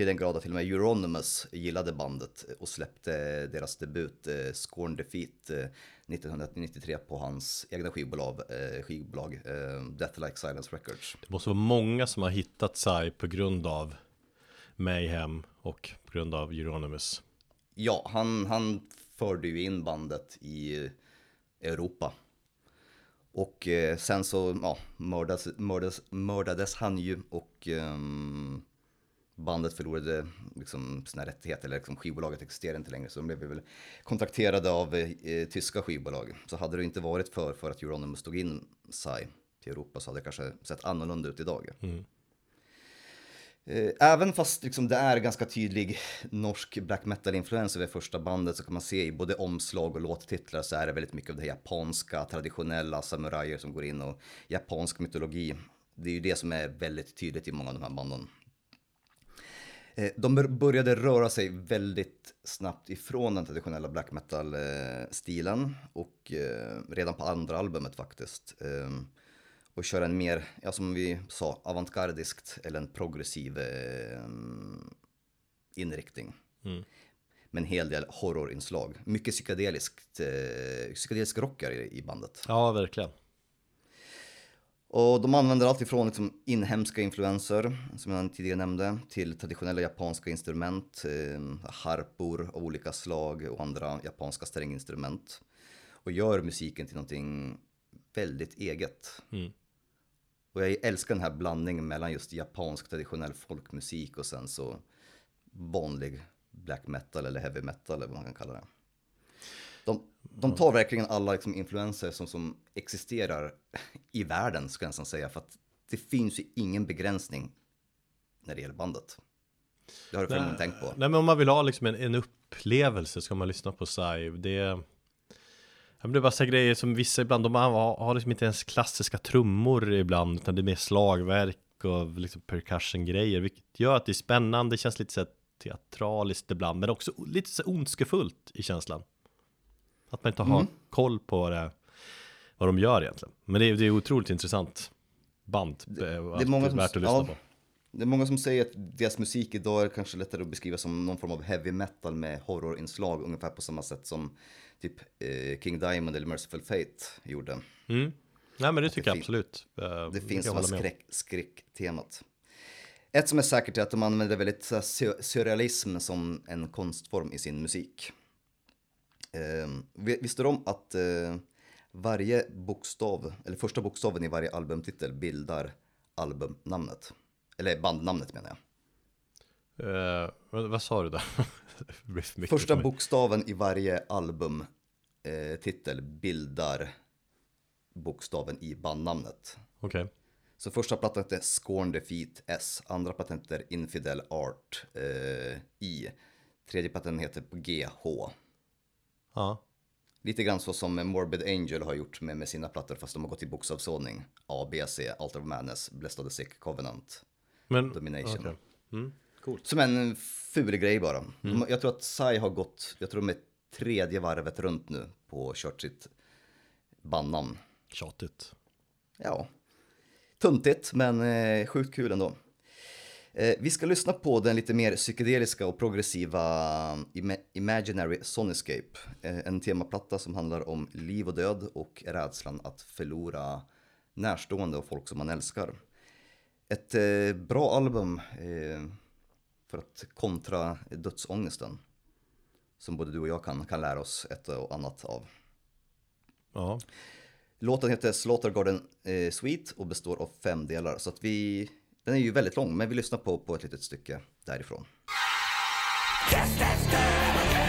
Till den grad att till och med Euronymous gillade bandet och släppte deras debut eh, Scorn Defeat eh, 1993 på hans egna skivbolag, eh, skivbolag eh, Death Like Silence Records. Det måste vara många som har hittat Psy på grund av Mayhem och på grund av Euronymous. Ja, han, han förde ju in bandet i Europa. Och eh, sen så ja, mördades, mördades, mördades han ju och ehm, bandet förlorade liksom sina rättigheter, eller liksom skivbolaget existerar inte längre, så de blev väl kontrakterade av eh, tyska skivbolag. Så hade det inte varit för, för att Euronymous tog in Psy till Europa så hade det kanske sett annorlunda ut idag. Eh, Även fast liksom det är ganska tydlig norsk black metal-influens över första bandet så kan man se i både omslag och låttitlar så är det väldigt mycket av det japanska, traditionella samurajer som går in och japansk mytologi. Det är ju det som är väldigt tydligt i många av de här banden. Eh, De bör- började röra sig väldigt snabbt ifrån den traditionella black metal-stilen och eh, redan på andra albumet faktiskt. Eh, Och köra en mer, ja som vi sa, avantgardiskt eller en progressiv eh, inriktning. Med en hel del horrorinslag. Mycket psykedeliskt, eh, psykedelisk rock i bandet. Ja, verkligen. Och de använder allt ifrån liksom inhemska influenser, som jag tidigare nämnde, till traditionella japanska instrument, eh, harpor av olika slag och andra japanska stränginstrument. Och gör musiken till någonting väldigt eget. Och jag älskar den här blandningen mellan just japansk traditionell folkmusik och sen så vanlig black metal eller heavy metal eller vad man kan kalla det. De, de tar verkligen alla liksom influenser som, som existerar i världen, ska jag nästan säga. För att det finns ju ingen begränsning när det gäller bandet. Det har du förmodligen tänkt på. Nej men om man vill ha liksom en, en upplevelse ska man lyssna på Sai. Det, det är bara så grejer som vissa ibland, de har, har liksom inte ens klassiska trummor ibland, utan det är mer slagverk och liksom percussion-grejer, vilket gör att det är spännande, det känns lite så teatraliskt ibland, men också lite så ondskefullt i känslan. Att man inte har koll på vad, det, vad de gör egentligen. Men det är, det är otroligt intressant band, det, det är många som, värt att lyssna ja, på. Det är många som säger att deras musik idag är kanske lättare att beskriva som någon form av heavy metal med horrorinslag, ungefär på samma sätt som typ eh, King Diamond eller Merciful Fate gjorde. Mm. Nej men det tycker jag absolut. Eh, Det finns jag som här hålla med om. skräck, skräcktemat. Ett som är säkert är att de använder väldigt surrealism som en konstform i sin musik. Eh, vi- visste du om att eh, varje bokstav, eller första bokstaven i varje albumtitel bildar albumnamnet? Eller bandnamnet menar jag. Eh, vad, sa du där? Första bokstaven i varje albumtitel eh, bildar bokstaven i bandnamnet. Okej. Så första plattan heter Scorn Defeat S, andra plattan heter Infidel Art eh, I, tredje plattan heter GH. Ja. Lite grann så som Morbid Angel har gjort med, med sina plattor fast de har gått i bokstavsordning. A, B, C, Altar of Madness, Blessed of the Sick, Covenant. Men, Domination. okej. Mm. Coolt. Som en ful grej bara. De, jag tror att Sai har gått, jag tror de är tredje varvet runt nu på kört sitt bandnamn. Tjatigt. Ja, tuntigt men eh, sjukt kul ändå. Eh, vi ska lyssna på den lite mer psykedeliska och progressiva Ima- Imaginary Soniscape. Eh, en temaplatta som handlar om liv och död och rädslan att förlora närstående och folk som man älskar. Ett eh, bra album för att kontra dödsångesten. Som både du och jag kan, kan lära oss ett och annat av. Ja. Låten heter Slaughter Garden eh, Suite och består av fem delar. Så att vi, den är ju väldigt lång, men vi lyssnar på, på ett litet stycke därifrån. Thank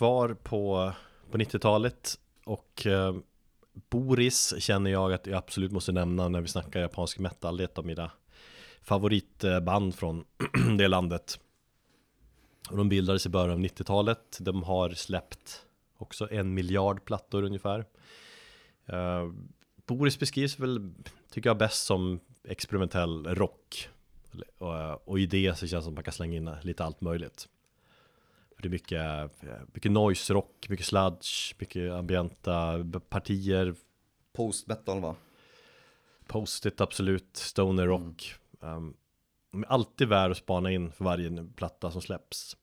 kvar på, på 90-talet och eh, Boris känner jag att jag absolut måste nämna när vi snackar japansk metal. Det är ett av mina favoritband från det landet. Och de bildades i början av 90-talet. De har släppt också en miljard plattor ungefär. Eh, Boris beskrivs väl, tycker jag, bäst som experimentell rock. Och, eh, och i det så känns det som att man kan slänga in lite allt möjligt. Det är mycket, eh, mycket noise rock, mycket sludge, mycket ambienta partier, Post metal va? Post-it absolut, stoner rock. Um, de är alltid värd att spana in för varje platta som släpps.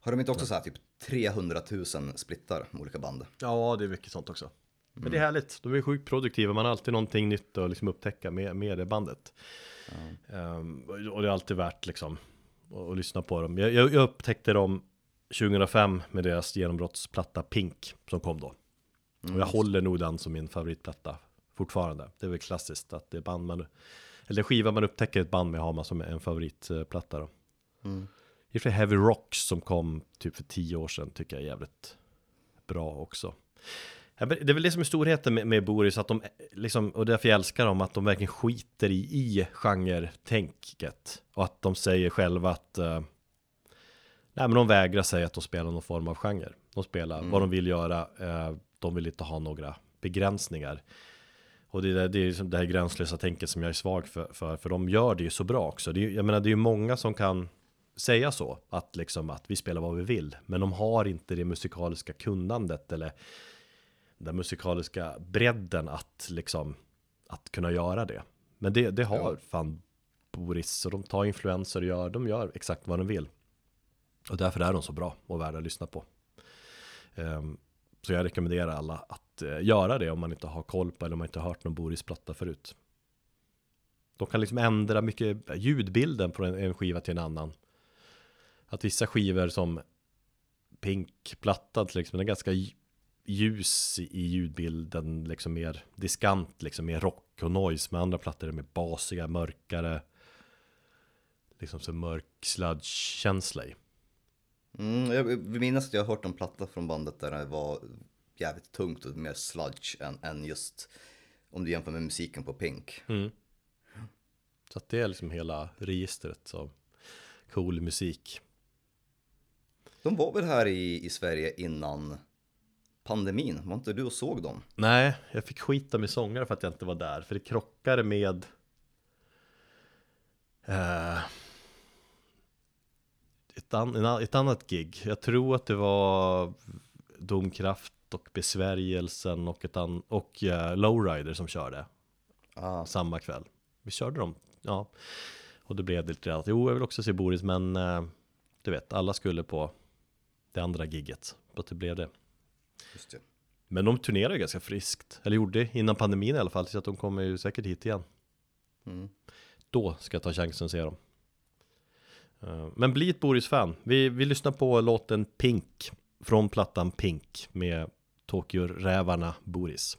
Har de inte också så här typ 300 000 splittar med olika band? Ja, det är mycket sånt också. Men det är härligt, de är sjukt produktiva, man har alltid någonting nytt att liksom upptäcka med, med det bandet. Ehm, och det är alltid värt liksom att, att lyssna på dem. Jag, jag jag upptäckte dem 2005 med deras genombrottsplatta Pink som kom då. Och jag håller nog den som min favoritplatta fortfarande. Det är väl klassiskt att det är band man, eller skiva man upptäcker ett band med har man som en favoritplatta då. I och för Heavy Rocks som kom typ för tio år sedan tycker jag är jävligt bra också. Det är väl det som är storheten med, med Boris, att de liksom, och därför jag älskar dem, att de verkligen skiter i, i genre-tänket. Och att de säger själva att eh, Nej men de vägrar säga att de spelar någon form av genre. De spelar vad de vill göra, eh, de vill inte ha några begränsningar. Och det, är- det är liksom det här gränslösa tänket som jag är svag för, för, för de gör det ju så bra också. Det är, jag menar det är ju många som kan säga så, att liksom att vi spelar vad vi vill. Men de har inte det musikaliska kunnandet eller den musikaliska bredden att liksom att kunna göra det. Men det, det har fan Boris och de tar influenser och gör, de gör exakt vad de vill. Och därför är de så bra och värda att lyssna på. Ehm, så jag rekommenderar alla att eh, göra det om man inte har koll på eller om man inte har hört någon Boris platta förut. De kan liksom ändra mycket eh, ljudbilden på en, skiva till en annan. Att vissa skivor som Pink-plattan till exempel, den är ganska ljus i i ljudbilden, liksom mer diskant, liksom mer rock och noise. Med andra plattor är mer basiga, mörkare. Liksom så mörk sludge-känsla i. Mm, jag vill minnas att jag har hört en platta från bandet där det var jävligt tungt och mer sludge än, än just om du jämför med musiken på Pink. Så att det är liksom hela registret av cool musik. De var väl här i, i Sverige innan pandemin? Var inte du och såg dem? Nej, jag fick skita med sångare för att jag inte var där. För det krockade med eh, ett, an, ett annat gig. Jag tror att det var Domkraft och Besvärjelsen och, ett an, och eh, Lowrider som körde Ah, samma kväll. Vi körde dem, ja. Och då blev det lite att, jo jag vill också se Boris men eh, du vet, alla skulle på det andra gigget. Att det blev det. det. Men de turnerar ju ganska friskt, eller gjorde innan pandemin i alla fall, så att de kommer ju säkert hit igen. Mm. Då ska jag ta chansen att se dem. Eh, men bli ett Boris-fan. Vi, vi lyssnar på låten Pink från plattan Pink med Tokyo-rävarna Boris.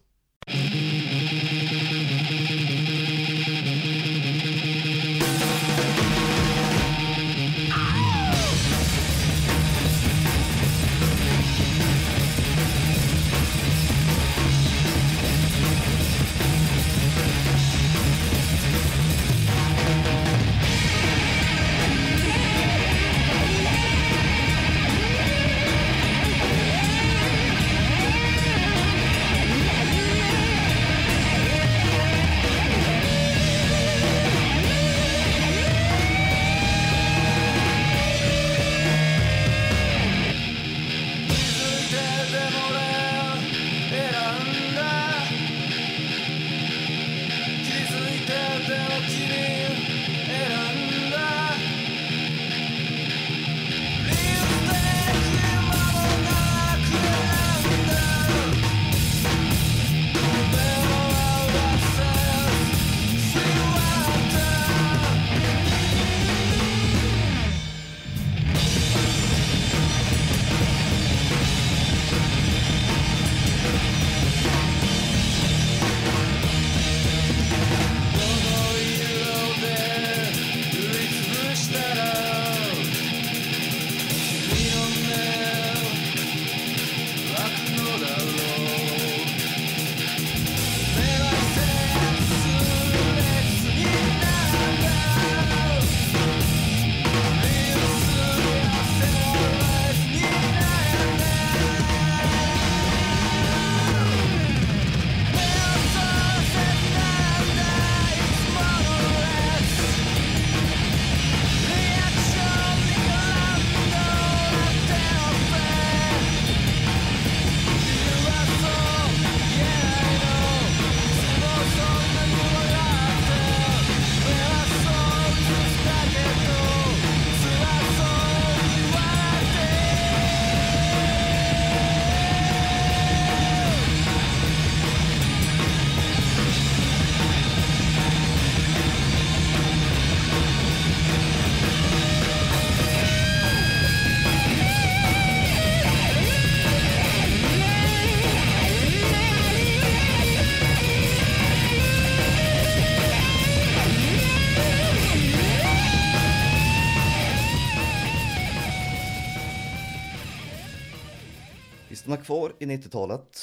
Kvar i 90-talet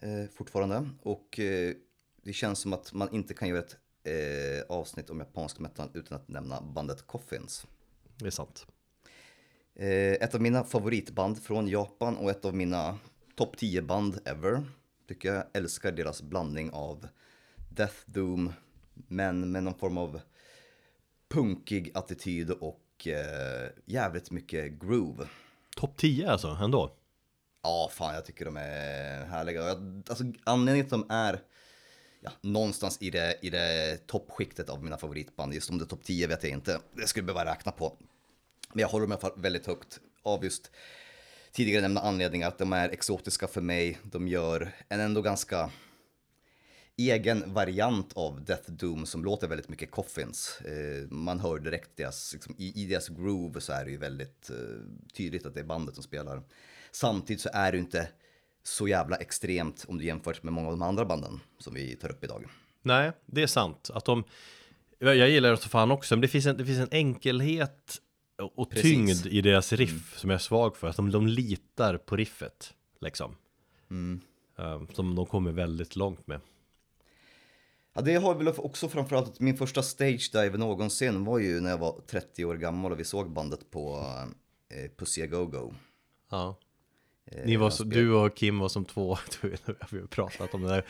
eh, fortfarande och eh, det känns som att man inte kan göra ett eh, avsnitt om japansk metal utan att nämna bandet Coffins. Det är sant. Eh, ett av mina favoritband från Japan och ett av mina topp 10 band ever. Tycker jag älskar deras blandning av Death Doom men med någon form av punkig attityd och eh, jävligt mycket groove. Topp 10 alltså, ändå. Ja, fan jag tycker de är härliga. Alltså, anledningen till att de är ja, någonstans i det, i det toppskiktet av mina favoritband, just om det är topp 10 vet jag inte, det skulle behöva räkna på. Men jag håller dem i alla fall väldigt högt av just tidigare nämnda anledningar, att de är exotiska för mig. De gör en ändå ganska egen variant av Death Doom som låter väldigt mycket Coffins. Eh, man hör direkt deras, liksom, i, i deras groove så är det ju väldigt eh, tydligt att det är bandet som spelar. Samtidigt så är det inte så jävla extremt om du jämför med många av de andra banden som vi tar upp idag. Nej, det är sant. Att de, jag gillar det så fan också, men det finns en, det finns en enkelhet och Precis. Mm. tyngd i deras riff som jag är svag för. Att de, de litar på riffet, liksom. Mm. Eh, som de kommer väldigt långt med. Ja, det har väl också framförallt min första stage dive någonsin var ju när jag var 30 år gammal och vi såg bandet på eh, Pussy Go Go. Ja. Eh, Ni var de så, du och Kim var som två, vi har pratat om det där.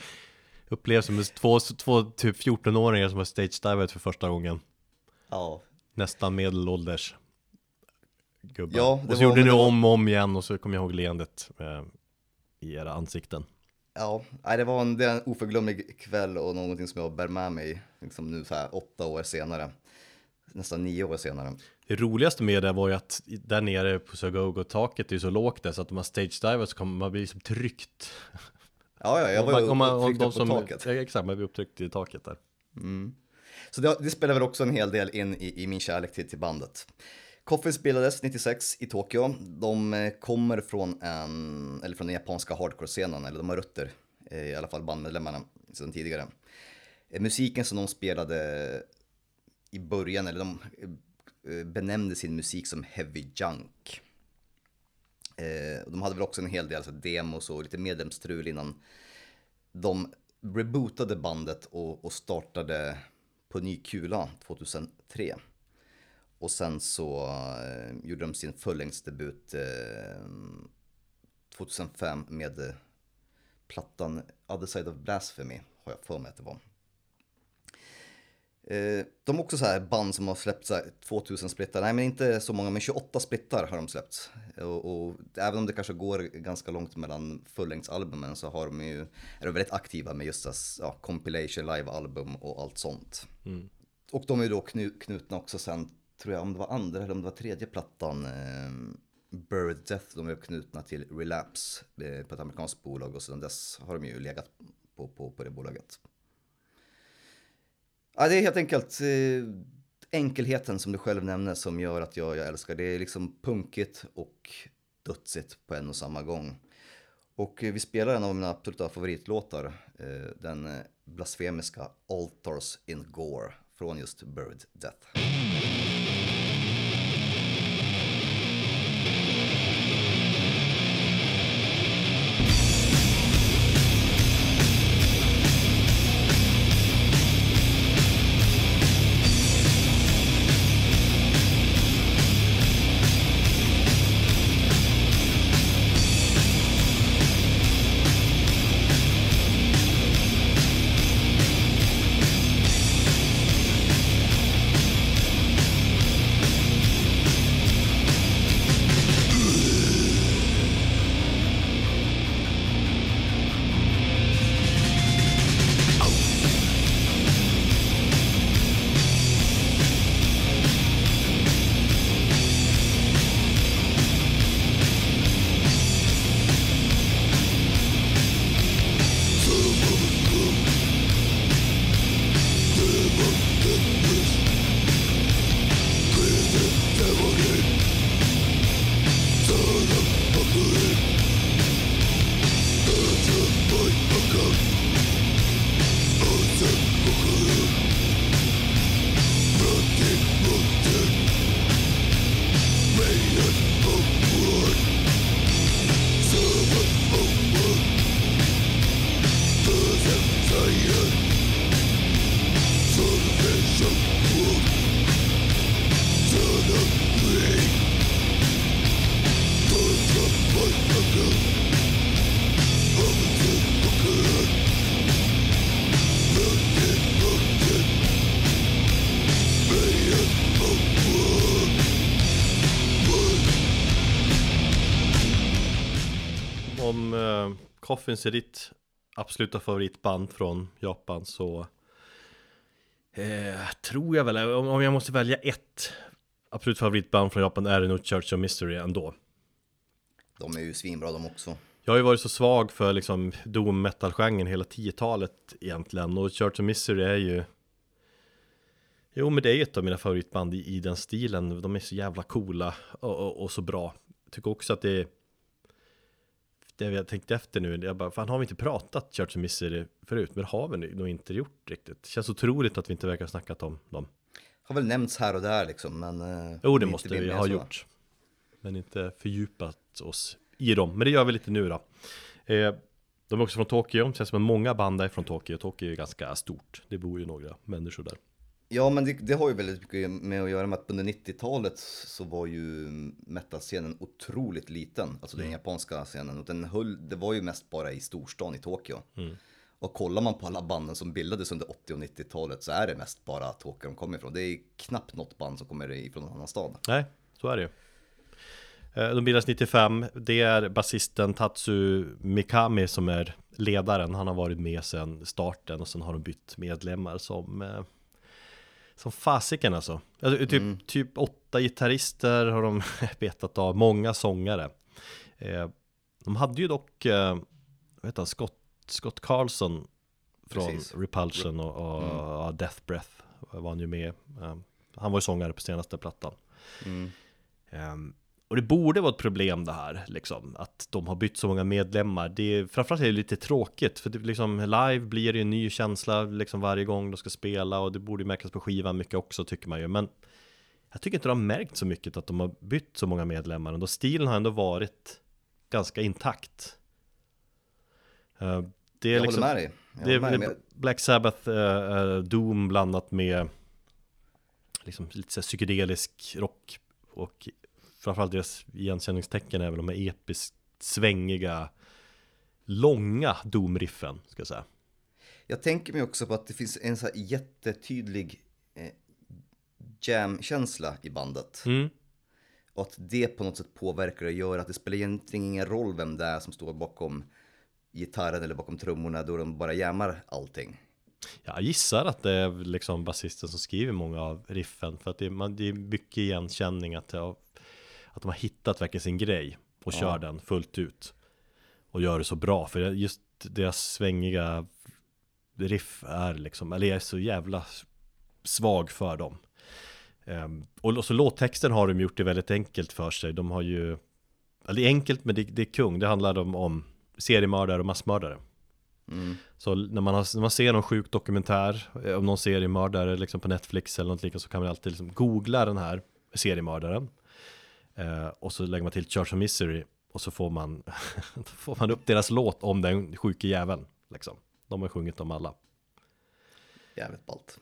Upplevs som två, två typ 14-åringar som har stage-divat för första gången. Ja, Nästan medelålders gubbar. Ja, och så var- gjorde ni var- om och om igen och så kommer jag ihåg leendet eh, i era ansikten. ja. Det var en, det är en oförglömlig kväll och någonting som jag bär med mig liksom nu så här åtta år senare. Nästan nio år senare. Det roligaste med det var ju att där nere på Sagogo-taket är ju så lågt där så att om man stage-divar så kommer man bli liksom tryckt. Ja, ja, jag var ju upptryckt de upp på som- taket. Ja, exakt, man blir upptryckt i taket där. Så det, det spelar väl också en hel del in i, i min kärlek till, till bandet. Coffin spelades 96 i Tokyo. De eh, kommer från en, eller från den japanska hardcore-scenen, eller de har rötter, eh, i alla fall bandmedlemmarna sedan tidigare. Eh, Musiken som de spelade i början, eller de Eh, benämnde sin musik som heavy junk. Eh, de hade väl också en hel del alltså, demos och lite medlemsstrul innan de rebootade bandet och, och startade på ny kula 2003. Och sen så eh, gjorde de sin fullängdsdebut eh, 2005 med eh, plattan Other Side of Blasphemy, har jag för mig att det var. Eh, de är också så här band som har släppt så här 2000 splittar, nej men inte så många, men 28 splittar har de släppt. Och, och även om det kanske går ganska långt mellan fullängdsalbumen så har de ju, är de väldigt aktiva med just så, ja, compilation, live-album och allt sånt. Och de är ju då knu, knutna också sen, tror jag, om det var andra eller om det var tredje plattan, eh, Birth Death, de är knutna till Relapse eh, på ett amerikanskt bolag och sedan dess har de ju legat på, på, på det bolaget. Ja, det är helt enkelt eh, enkelheten som du själv nämner som gör att jag, jag älskar. Det är liksom punkigt och dödsigt på en och samma gång. Och eh, vi spelar en av mina absoluta favoritlåtar, eh, den eh, blasfemiska Altars in Gore från just Bird Death. Om eh, Coffins är ditt absoluta favoritband från Japan så eh, tror jag väl, om, om jag måste välja ett absolut favoritband från Japan är det nog Church of Mystery ändå. De är ju svinbra de också. Jag har ju varit så svag för liksom doom metal-genren hela 10-talet egentligen och Church of Misery är ju Jo men det är ju ett av mina favoritband i, i den stilen De är så jävla coola och, och, och så bra Jag tycker också att det är Det jag tänkte efter nu, jag bara, fan har vi inte pratat Church of Misery förut? Men det har vi nog inte gjort riktigt. Det känns otroligt att vi inte verkar ha snackat om dem. Har väl nämnts här och där liksom, men... eh, Jo det måste vi ha gjort. Men inte fördjupat oss i dem. Men det gör vi lite nu då. Eh, De är också från Tokyo, det känns som att många band är från Tokyo. Tokyo är ganska stort. Det bor ju några människor där Ja, men det, det har ju väldigt mycket med att göra med att under 90-talet så var ju metalscenen otroligt liten, alltså den japanska scenen. Och den höll, det var ju mest bara i storstan i Tokyo. Och kollar man på alla banden som bildades under 80 och 90-talet så är det mest bara Tokyo de kommer ifrån. Det är knappt något band som kommer ifrån någon annan stad. Nej, så är det ju Eh, De bildas 95, det är basisten Tatsu Mikami som är ledaren Han har varit med sedan starten och sen har de bytt medlemmar som eh, Som fasiken alltså, alltså typ, typ åtta gitarrister har de betat av, många sångare. Eh, De hade ju dock, eh, vad heter han, Scott, Scott Carlson Från Precis. Repulsion och, och ja, Death Breath var han ju med eh, Han var ju sångare på senaste plattan. Ehm, och det borde vara ett problem det här, liksom, att de har bytt så många medlemmar. Det är, framförallt är det lite tråkigt, för det, liksom, live blir det ju en ny känsla liksom, varje gång de ska spela och det borde märkas på skivan mycket också tycker man ju. Men jag tycker inte de har märkt så mycket att de har bytt så många medlemmar. Ändå stilen har ändå varit ganska intakt. Eh, det är Jag liksom, håller med dig. Jag det är med men- Black Sabbath eh, Doom blandat med liksom lite så psykedelisk rock och framförallt deras igenkänningstecken är väl de här episkt svängiga långa Doom-riffen ska jag säga. Jag tänker mig också på att det finns en så här jättetydlig eh, jam-känsla i bandet. Mm. Och att det på något sätt påverkar och gör att det spelar egentligen ingen roll vem det är som står bakom gitarren eller bakom trummorna då de bara jammar allting. Jag gissar att det är liksom basisten som skriver många av riffen för att det är, man, det är mycket igenkänning att, jag, att de har hittat verkligen sin grej och kör den fullt ut och gör det så bra för just deras svängiga riff är liksom, eller jag är så jävla svag för dem. Ehm, och så låttexten har de gjort det väldigt enkelt för sig. De har ju, eller det är enkelt men det, det är kung. Det handlar om, om seriemördare och massmördare. Så när man, har, när man ser någon sjuk dokumentär eh, om någon seriemördare liksom på Netflix eller något liknande så kan man alltid liksom googla den här seriemördaren. Eh, och så lägger man till Church of Misery och så får man, får man upp deras låt om den sjuke jäveln. Liksom. De har sjungit om alla. Jävligt ballt.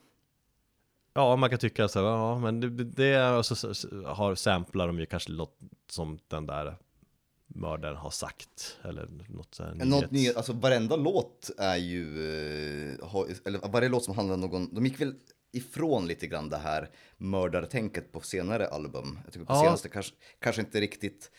Ja, man kan tycka så här, ja men det, det är, och så, har samplar de ju kanske något som den där mördaren har sagt. Eller något så här Men Något nyhet, alltså varenda låt är ju, eh, eller varje låt som handlar om någon, de gick väl ifrån lite grann det här mördartänket på senare album. Jag tycker på Ja. senaste kanske, kanske inte riktigt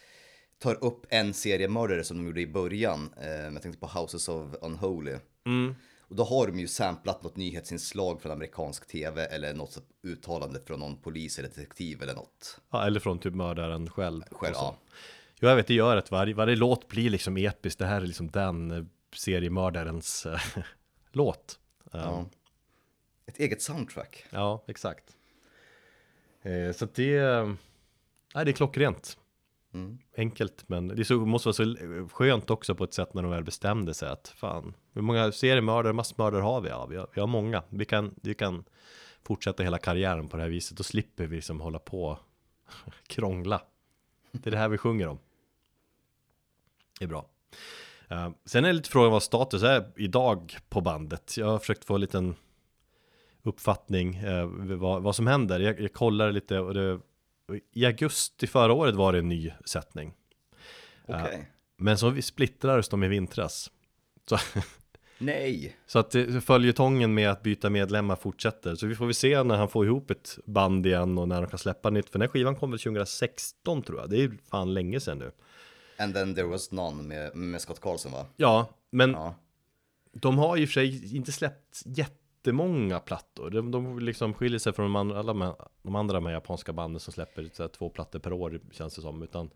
tar upp en seriemördare som de gjorde i början. Eh, jag tänkte på Houses of Unholy. Mm. Och då har de ju samplat något nyhetsinslag från amerikansk tv eller något uttalande från någon polis eller detektiv eller något. Ja, eller från typ mördaren själv. Själv, ja. Jo, jag vet, det gör att varje, varje låt blir liksom episk. Det här är liksom den eh, seriemördarens eh, låt. Ja. Ja. Ett eget soundtrack. ja, exakt. Eh, så att det, eh, nej, det är klockrent. Mm. Enkelt, men det så, måste vara så skönt också på ett sätt när de väl bestämde sig att fan, hur många seriemördare, massmördare har vi? Ja, vi har, vi har många. Vi kan, vi kan fortsätta hela karriären på det här viset. Då slipper vi liksom hålla på krångla. Det är det här vi sjunger om. Det är bra. Eh, sen är lite frågan vad status är idag på bandet. Jag har försökt få en liten uppfattning eh, vad, vad som händer. Jag, jag kollar lite och det, i augusti förra året var det en ny sättning. Okej. Men så splittrades de i vintras. Så, Nej. så att eh, följetongen med att byta medlemmar fortsätter. Så vi får väl se när han får ihop ett band igen och när de kan släppa nytt. För den här skivan kom väl 2016 tror jag. Det är ju fan länge sedan nu. And then there was none med, med Scott Carlson va? Ja, men Ja. de har ju för sig inte släppt jättemånga plattor. De, de liksom skiljer sig från de andra, alla med, de andra med japanska banden som släpper så här, två plattor per år känns det som. Utan,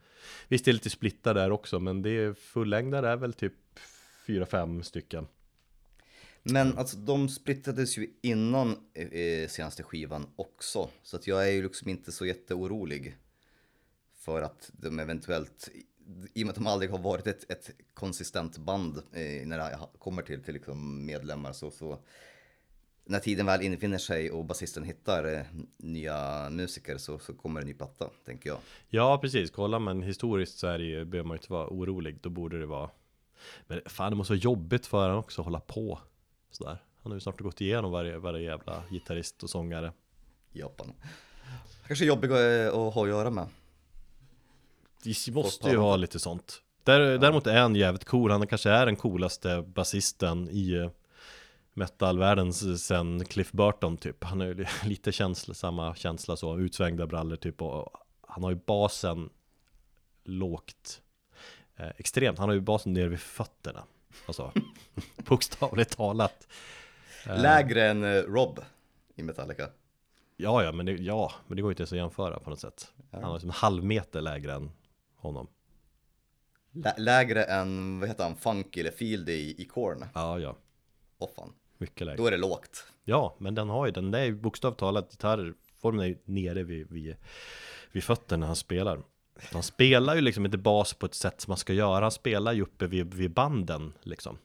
visst det är lite splittar där också, men det är fullängdare är väl typ fyra, fem stycken. Men alltså de splittades ju innan eh, eh, senaste skivan också. Så att jag är ju liksom inte så jätteorolig. För att de eventuellt, i och med att de aldrig har varit ett, ett konsistent band eh, när det kommer till, till liksom medlemmar så, så när tiden väl infinner sig och basisten hittar eh, nya musiker så, så kommer en ny platta, tänker jag. Ja, precis. Kollar man historiskt så är det ju, behöver man ju inte vara orolig. Då borde det vara Men fan, det måste vara jobbigt för honom också att hålla på sådär. Han har ju snart gått igenom varje, varje jävla gitarrist och sångare. Japan. Kanske jobbig eh, att ha att göra med. Det måste ju ha lite sånt. Där, Däremot är han jävligt cool. Han kanske är den coolaste basisten i eh, metalvärlden s- sen Cliff Burton typ. Han li- lite känsla, samma känsla så, utsvängda brallor typ. Och han har ju basen lågt. Eh, extremt. Han har ju basen nere vid fötterna. Alltså, bokstavligt talat. Lägre än eh, Rob i Metallica. Ja, ja, men det, ja, men det går ju inte ens att jämföra på något sätt. Han har liksom en halv meter lägre än honom. Lä- lägre än, vad heter han, Funky eller Field i, i Korn. Ja, ja, Åh fan, mycket lägre. då är det lågt. Ja, men den har ju den där är bokstavligt talat gitarrformen är ju nere vid, vid, vid fötterna när han spelar. Han spelar ju liksom inte bas på ett sätt som man ska göra. Han spelar ju uppe vid, vid banden liksom.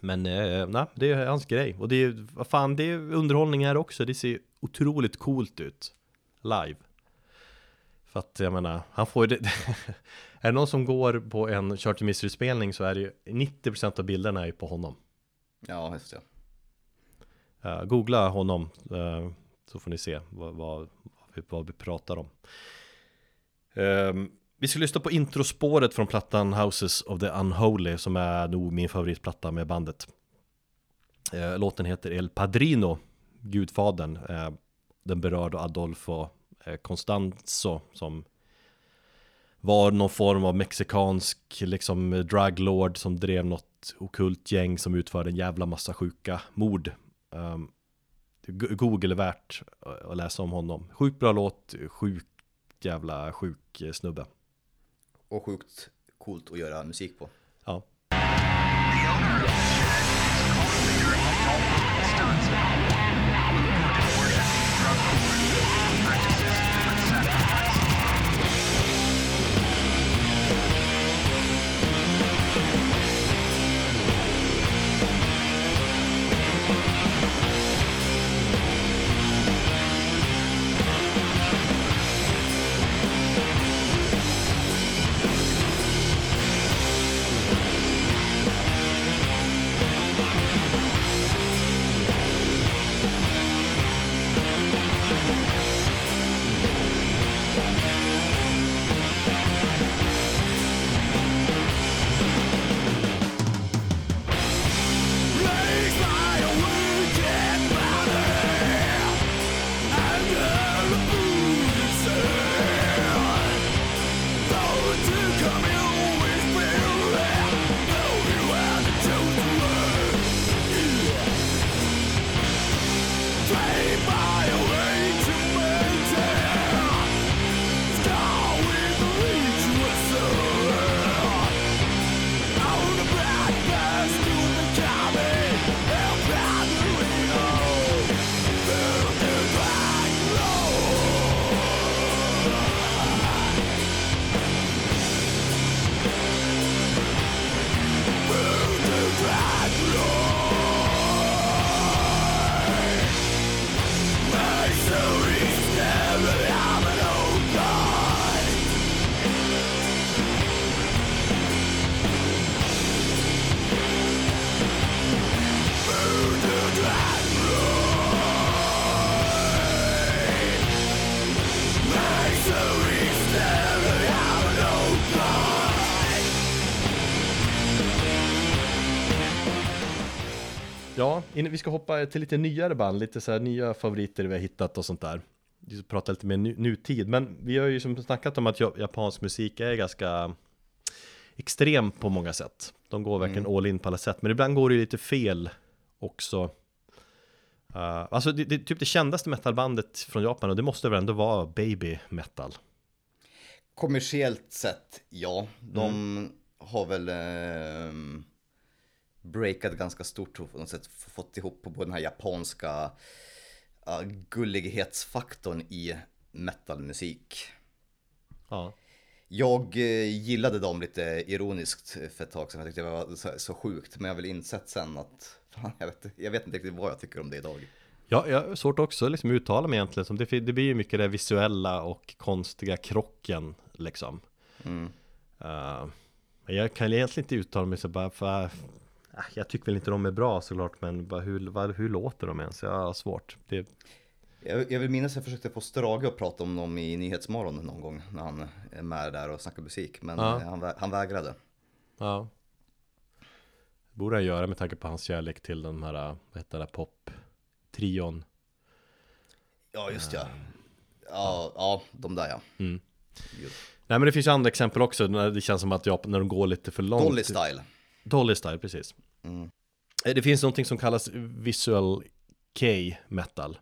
Men eh, nej, det är hans grej. Och det är ju, vad fan, det är underhållning här också. Det ser otroligt coolt ut live. För att jag menar, han får ju det. är det någon som går på en Charter Mystery-spelning så är det ju 90% av bilderna är ju på honom. Ja, just det. Uh, googla honom uh, så får ni se vad, vad, vad, vi, vad vi pratar om. Uh, vi ska lyssna på introspåret från plattan Houses of the Unholy som är nog min favoritplatta med bandet. Eh, låten heter El Padrino, Gudfadern. Den berör då Adolfo eh, Constanzo som var någon form av mexikansk liksom druglord som drev något okult gäng som utförde en jävla massa sjuka mord. Um, Google är värt att läsa om honom. Sjukt bra låt, sjukt jävla sjuk eh, snubbe. Och sjukt coolt att göra musik på. Vi ska hoppa till lite nyare band, lite så här nya favoriter vi har hittat och sånt där. Vi ska prata lite mer nu, nutid, men vi har ju som snackat om att ja- japansk musik är ganska extrem på många sätt. De går verkligen all in på alla sätt, men ibland går det ju lite fel också. Uh, alltså det, det, typ det kändaste metalbandet från Japan och det måste väl ändå vara Baby Metal. Kommersiellt sett, ja. De Mm. har väl eh, breakat ganska stort och på något sätt fått ihop på både den här japanska uh, gullighetsfaktorn i metalmusik. Ja. Jag eh, gillade dem lite ironiskt för ett tag sedan. Jag tyckte det var så, sjukt. Men jag har väl insett sen att fan, jag, vet, jag vet inte riktigt vad jag tycker om det idag. Ja, jag har svårt också liksom uttala mig egentligen. Som det, det blir ju mycket det visuella och konstiga krocken liksom. Mm. Uh, men jag kan egentligen inte uttala mig så bara för Jag tycker väl inte de är bra såklart men bara hur, hur låter de ens? Jag har svårt det, Jag, jag vill minnas att jag försökte få Strage att prata om dem i Nyhetsmorgon någon gång när han är med där och snackar musik. Men Ja. eh, han, vä- han vägrade. Ja Borde han göra med tanke på hans kärlek till den här, vad heter det, pop-trion Ja, just ja. Ja, ja, de där ja. Mm. Nej men det finns ju andra exempel också det känns som att Japan, när de går lite för långt Dolly Style. Dolly Style, precis. Mm. Eh, Det finns någonting som kallas Visual K-metal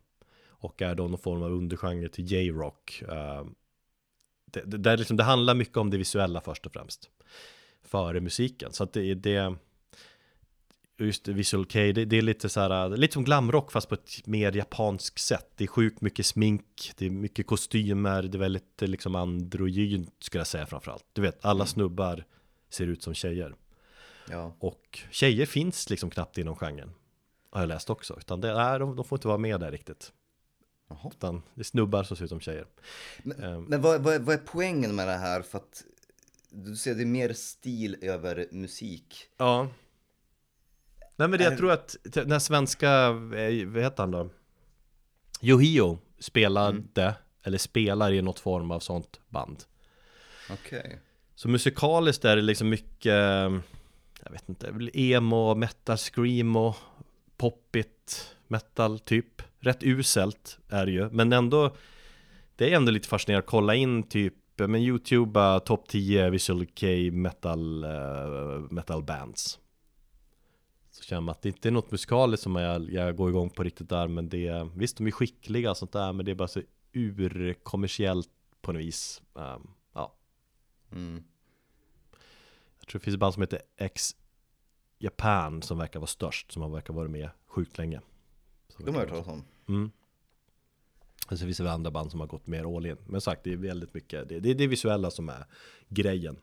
Och är då någon form av undergenre till J-rock. Eh, det, det, där liksom, det handlar mycket om det visuella först och främst Före musiken, så att det är det Just det, Visual K, det, det är lite så här, lite som glamrock fast på ett mer japanskt sätt. Det är sjukt mycket smink, det är mycket kostymer, det är väldigt liksom androgynt skulle jag säga framförallt. Du vet, alla snubbar ser ut som tjejer Ja. och tjejer finns liksom knappt inom genren Har jag läst också Utan det är, de, de får inte vara med där riktigt Jaha. Utan det är snubbar som ser ut som tjejer Men, Ehm. men vad, vad, vad är poängen med det här? För att du ser det är mer stil över musik. Ja Nej men det, jag tror att den här svenska, eh, vad heter han då? Yohio spelade, eller spelar i något form av sånt band Okej. Så musikaliskt är det liksom mycket jag vet inte, emo, metal, screamo Poppigt, metal typ. Rätt uselt är det ju, men ändå Det är ändå lite fascinerande att kolla in typ Men youtuba topp 10 visual K metal eh, Metal bands. Så känner man att det inte är något musikaliskt som jag, jag går igång på riktigt där Men det visst de är skickliga och sånt där Men det är bara så urkommersiellt på något vis um, Ja. Mm tror det finns ett band som heter X Japan som verkar vara störst, som har verkar vara med sjukt länge. Så De har jag hört talas om. Mm. Och så finns det andra band som har gått mer all in. Men sagt, det är väldigt mycket, det, det är det visuella som är grejen.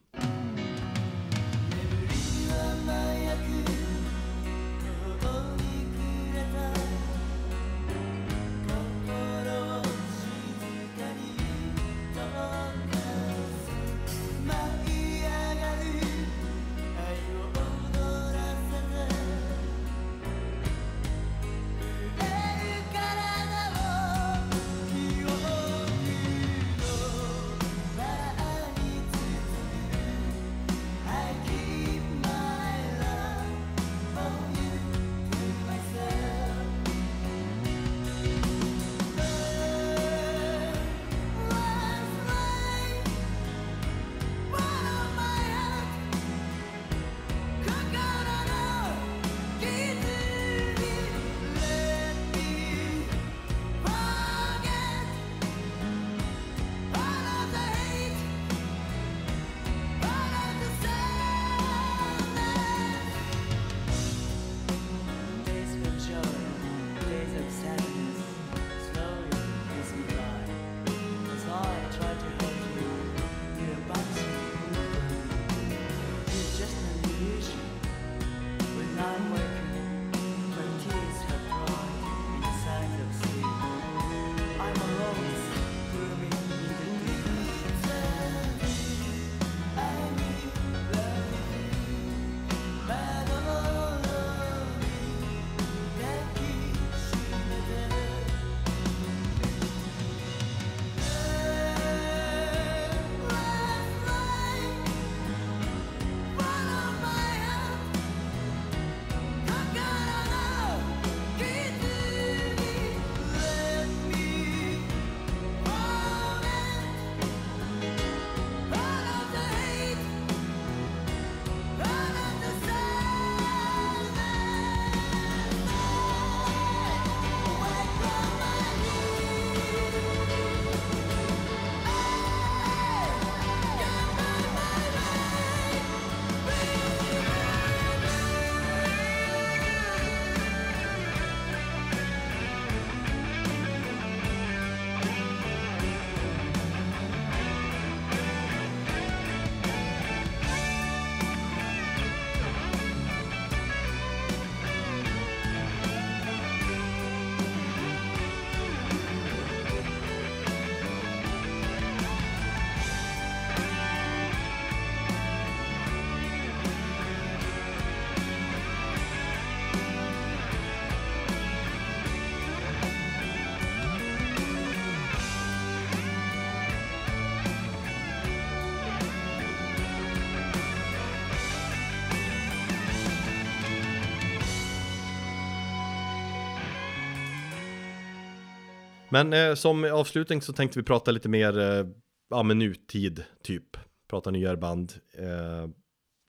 Men eh, som avslutning så tänkte vi prata lite mer, eh, ja men nutid typ. Prata nyare band. Eh,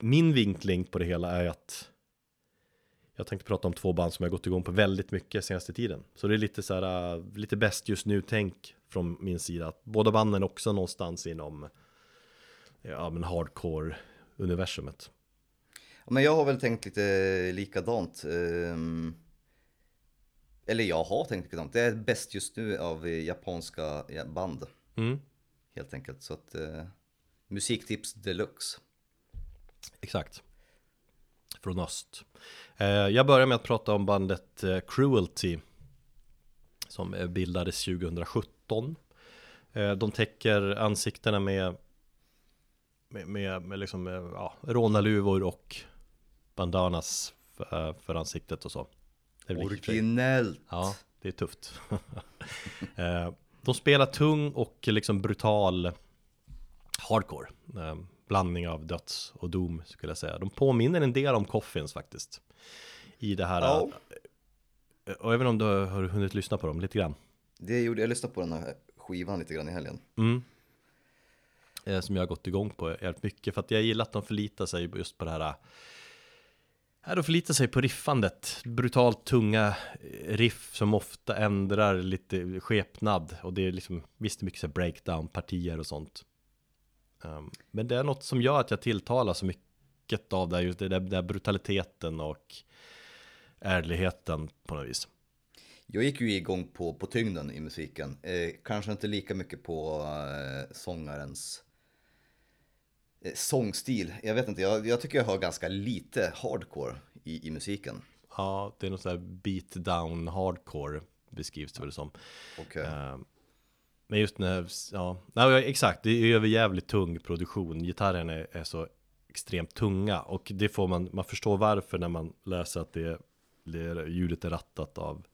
min vinkling på det hela är att jag tänkte prata om två band som jag gått igång på väldigt mycket senaste tiden. Så det är lite så här, eh, lite bäst just nu tänk från min sida. Båda banden också någonstans inom, ja men hardcore universumet. Ja, Men jag har väl tänkt lite likadant. ehm, eller jag har tänkt likadant. Det är bäst just nu av japanska ja, band. Mm. Helt enkelt. Så att eh, musiktips deluxe. Exakt. Från öst. Eh, jag börjar med att prata om bandet eh, Cruelty. Som eh, bildades 2017. Eh, de täcker ansiktena med med, med, med liksom, eh, ja, rånarluvor och bandanas för, för ansiktet och så. Det lite- Originellt. Ja, det är tufft. Eh, De spelar tung och liksom brutal hardcore. Eh, Blandning av döds och dom skulle jag säga. De påminner en del om Coffins faktiskt. I det här. Ja. eh, Och även om du har hunnit lyssna på dem lite grann. Det gjorde jag lyssnade på den här skivan lite grann i helgen. Mm. Eh, Som jag har gått igång på jävligt mycket. För att jag gillar att de förlitar sig just på det här. Här de förlitar sig på riffandet. Brutalt tunga riff som ofta ändrar lite skepnad. Och det är liksom, visst det är mycket så breakdown-partier och sånt. Um, men det är något som gör att jag tilltalar så mycket av det här, just det där, där brutaliteten och ärligheten på något vis. Jag gick ju igång på, på tyngden i musiken. Eh, kanske inte lika mycket på eh, sångarens sångstil. Jag vet inte, jag, jag tycker jag har ganska lite hardcore i, i musiken. Ja, det är något sånt där beat down hardcore beskrivs det väl som. Okej. Eh, Men just när, ja, nej, exakt, det är över jävligt tung produktion. Gitarren är, är så extremt tunga och det får man, man förstår varför när man läser att det, det är, ljudet är rattat av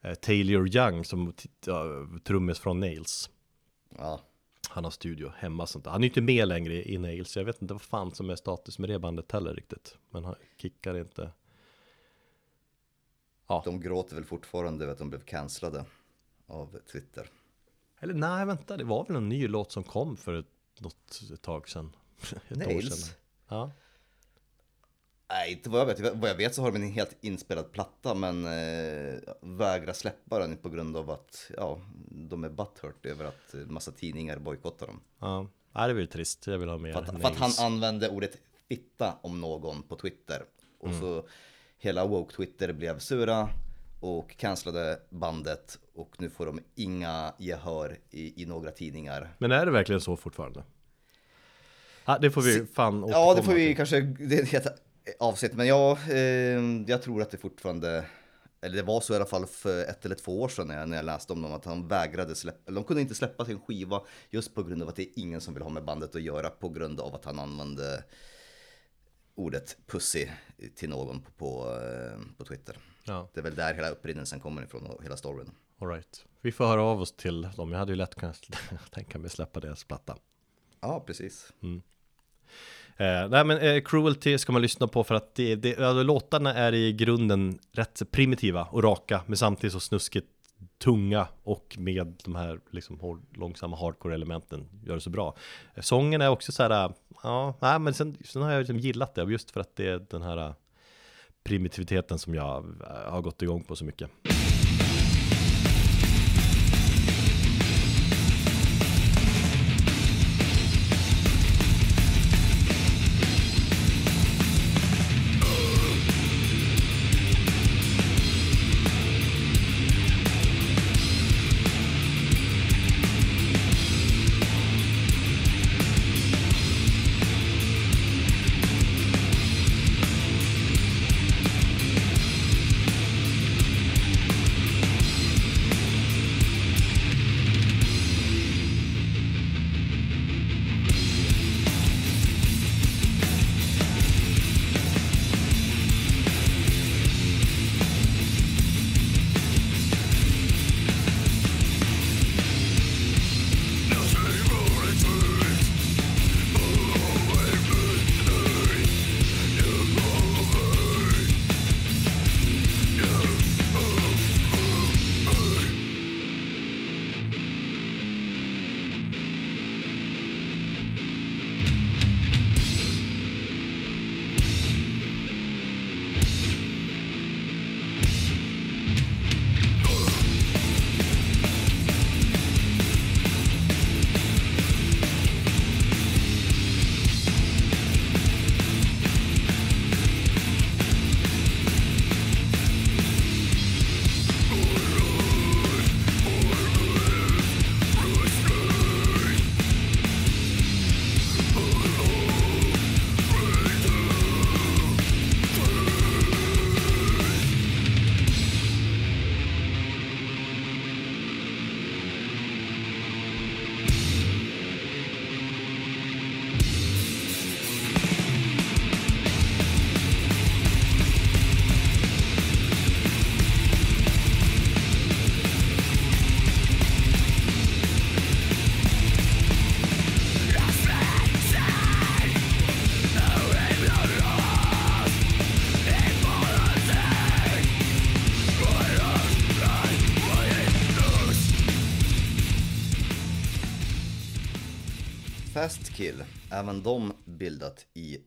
eh, Taylor Young som ja, trummis från Nails. Ja. Han har studio hemma sånt. Han är ju inte med längre i Nails, så jag vet inte vad fan som är status med det bandet heller riktigt. Men han kickar inte. Ja, De gråter väl fortfarande över att de blev cancellade av Twitter. eller nej vänta, det var väl en ny låt som kom för ett, något ett tag sedan. Ett Nails? sedan. Ja. Nej, inte vad jag vet. Vad jag vet så har de en helt inspelad platta men eh, vägrar släppa den på grund av att ja, de är butthurt över att massa tidningar bojkottar dem. Ja, Nej, det väl trist. Jag vill ha mer För att, för att han använde ordet fitta om någon på Twitter. Och Mm. så hela woke Twitter blev sura och cancellade bandet och nu får de inga gehör i, i några tidningar. Men är det verkligen så fortfarande? Ja, det får vi fan Ja, återkomma det får vi till. kanske, det avsnitt, men ja, eh, jag tror att det fortfarande, eller det var så i alla fall för ett eller två år sedan när jag, när jag läste om dem, att han vägrade släppa, de kunde inte släppa sin skiva just på grund av att det är ingen som vill ha med bandet att göra på grund av att han använde ordet pussy till någon på, på, eh, på Twitter. Ja, Det är väl där hela upprinnelsen kommer ifrån och hela storyn. all right. Vi får höra av oss till dem. Jag hade ju lätt kunnat tänka mig släppa deras platta. Ja, precis. Eh, nej men eh, Cruelty ska man lyssna på för att det, det, alltså, låtarna är i grunden rätt primitiva och raka men samtidigt så snuskigt tunga och med de här liksom hård, långsamma hardcore-elementen gör det så bra. Eh, Sången är också så här, eh, ja, nej men sen, sen har jag liksom gillat det just för att det är den här eh, primitiviteten som jag eh, har gått igång på så mycket. Även de bildat i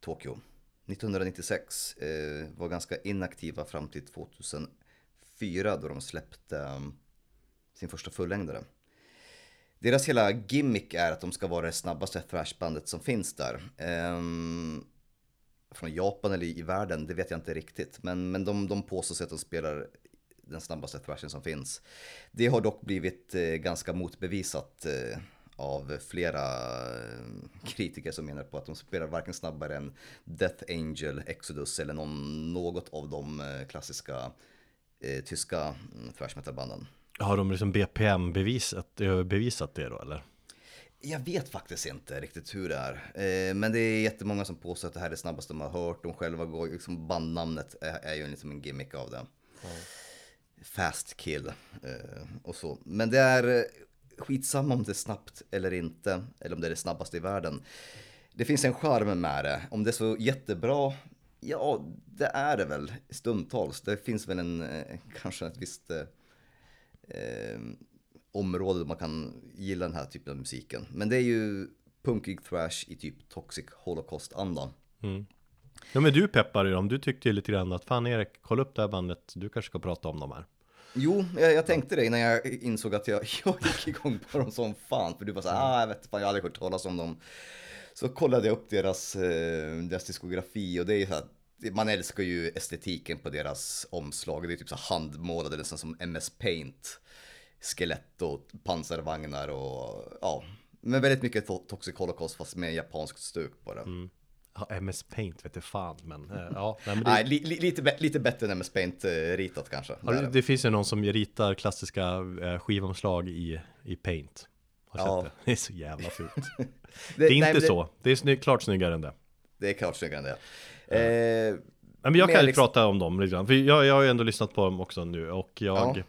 Tokyo. 1996 eh, var ganska inaktiva fram till 2004 då de släppte um, sin första fullängdare. Deras hela gimmick är att de ska vara det snabbaste thrashbandet som finns där. Ehm, från Japan eller i världen, det vet jag inte riktigt. Men, men de, de påstår sig att de spelar den snabbaste thrashen som finns. Det har dock blivit eh, ganska motbevisat eh, av flera eh, kritiker som menar på att de spelar varken snabbare än Death Angel, Exodus eller någon, något av de eh, klassiska eh, tyska mm, thrash metal-banden. Har de liksom BPM-bevisat bevisat det då eller? Jag vet faktiskt inte riktigt hur det är. Eh, men det är jättemånga som påstår att det här är det snabbaste de har hört. De själva går, liksom bandnamnet är, ju liksom en gimmick av det. Fast kill och så. Men det är skitsamma om det är snabbt eller inte. Eller om det är det snabbaste i världen. Det finns en charm med det. Om det är så jättebra, ja det är det väl stundtals. Det finns väl en, eh, kanske ett visst eh, eh, område där man kan gilla den här typen av musiken. Men det är ju punkig thrash i typ Toxic Holocaust-anda. Mm. Ja men du peppar ju dem, du tyckte ju lite grann att fan Erik, kolla upp det här bandet, du kanske ska prata om dem här. Jo, jag, jag tänkte det innan jag insåg att jag, jag gick igång på dem som fan. För du var så här, ah, jag vet inte, fan, jag har aldrig hört talas om dem. Så kollade jag upp deras, eh, deras diskografi och det är ju så här, man älskar ju estetiken på deras omslag. Det är typ så handmålade, nästan som MS Paint. Skelett och pansarvagnar och ja. Men väldigt mycket to- Toxic Holocaust fast med japanskt stuk på det. Mm. Ja, MS Paint vet jag fan men eh, ja, nej, men det, Nej, li, li, lite, lite bättre än MS Paint eh, ritat kanske. har Det det. finns ju någon som ritar klassiska eh, skivomslag i, i Paint. Har Ja. sett det? Det är så jävla fult. Det- Det är nej, inte det- så, det är sny- klart snyggare än det. Det är klart snyggare än det. Eh, Nej, men jag kan ju liksom- prata om dem lite grann, för jag, jag har ju ändå lyssnat på dem också nu och jag Ja.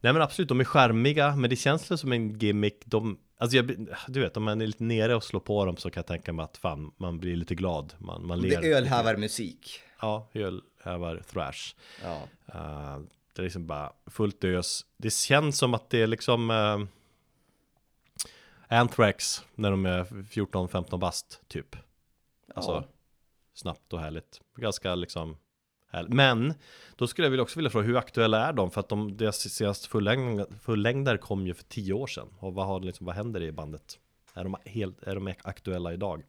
Nej men absolut, de är charmiga, men det känns som en gimmick de, Alltså jag, du vet, om man är lite nere och slår på dem så kan jag tänka mig att fan, man blir lite glad Man, man det ler är ölhävar musik. Ja, ölhävar thrash Ja. Eh, Det är liksom bara fullt ös Det känns som att det är liksom uh, Anthrax när de är 14-15 bast typ Alltså Ja. snabbt och härligt Ganska liksom. Men då skulle jag väl också vilja fråga hur aktuella är de? För att de, deras senaste fullängd, fullängdare kom ju för 10 år sedan Och vad, har, liksom, vad händer i bandet? Är de, helt, är de aktuella idag?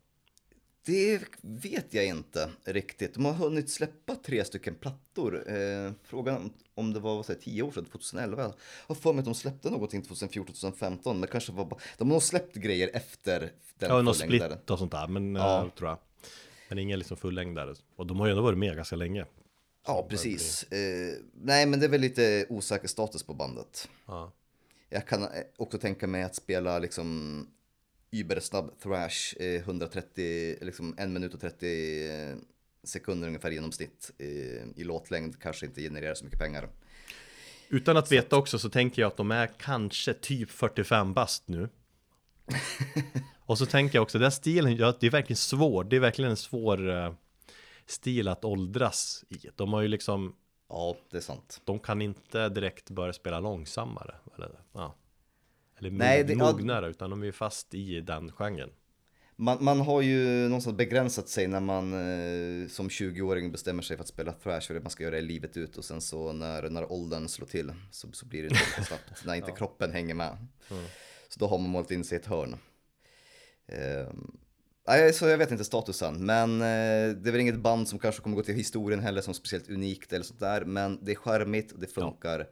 Det vet jag inte riktigt. De har hunnit släppa tre stycken plattor. Eh, frågan om det var vad säger, 10 år sedan, 2011. Jag har för mig att de släppte någonting 2014-2015. Men kanske var bara, de har nog släppt grejer efter den Ja, någon split och sånt där, men Ja. eh, tror jag Men ingen liksom fullängdare Och de har ju ändå varit med ganska länge Ja, precis. Eh, nej, men det är väl lite osäker status på bandet. Ja. Jag kan eh, också tänka mig att spela liksom übersnabb thrash, eh, 130, liksom en minut och 30 eh, sekunder ungefär genomsnitt eh, i låtlängd kanske inte genererar så mycket pengar. Utan att veta också så tänker jag att de är kanske typ 45 bast nu Och så tänker jag också, den stilen, ja, det är verkligen svår, det är verkligen en svår eh, stil att åldras i De har ju liksom, Ja, det är sant. de kan inte direkt börja spela långsammare Eller, ja. eller Nej, det- ja. mognare, utan de är ju fast i den genren Man, man har ju någonstans begränsat sig när man eh, som 20-åring bestämmer sig för att spela thrash för det man ska göra det livet ut och sen så när, när åldern slår till så, så blir det inte snabbt när inte kroppen hänger med. Så då har man målat in sig i ett hörn. Ehm, Nej, så jag vet inte statusen, men eh, det är väl inget band som kanske kommer gå till historien heller som speciellt unikt eller sånt där, men det är charmigt och det funkar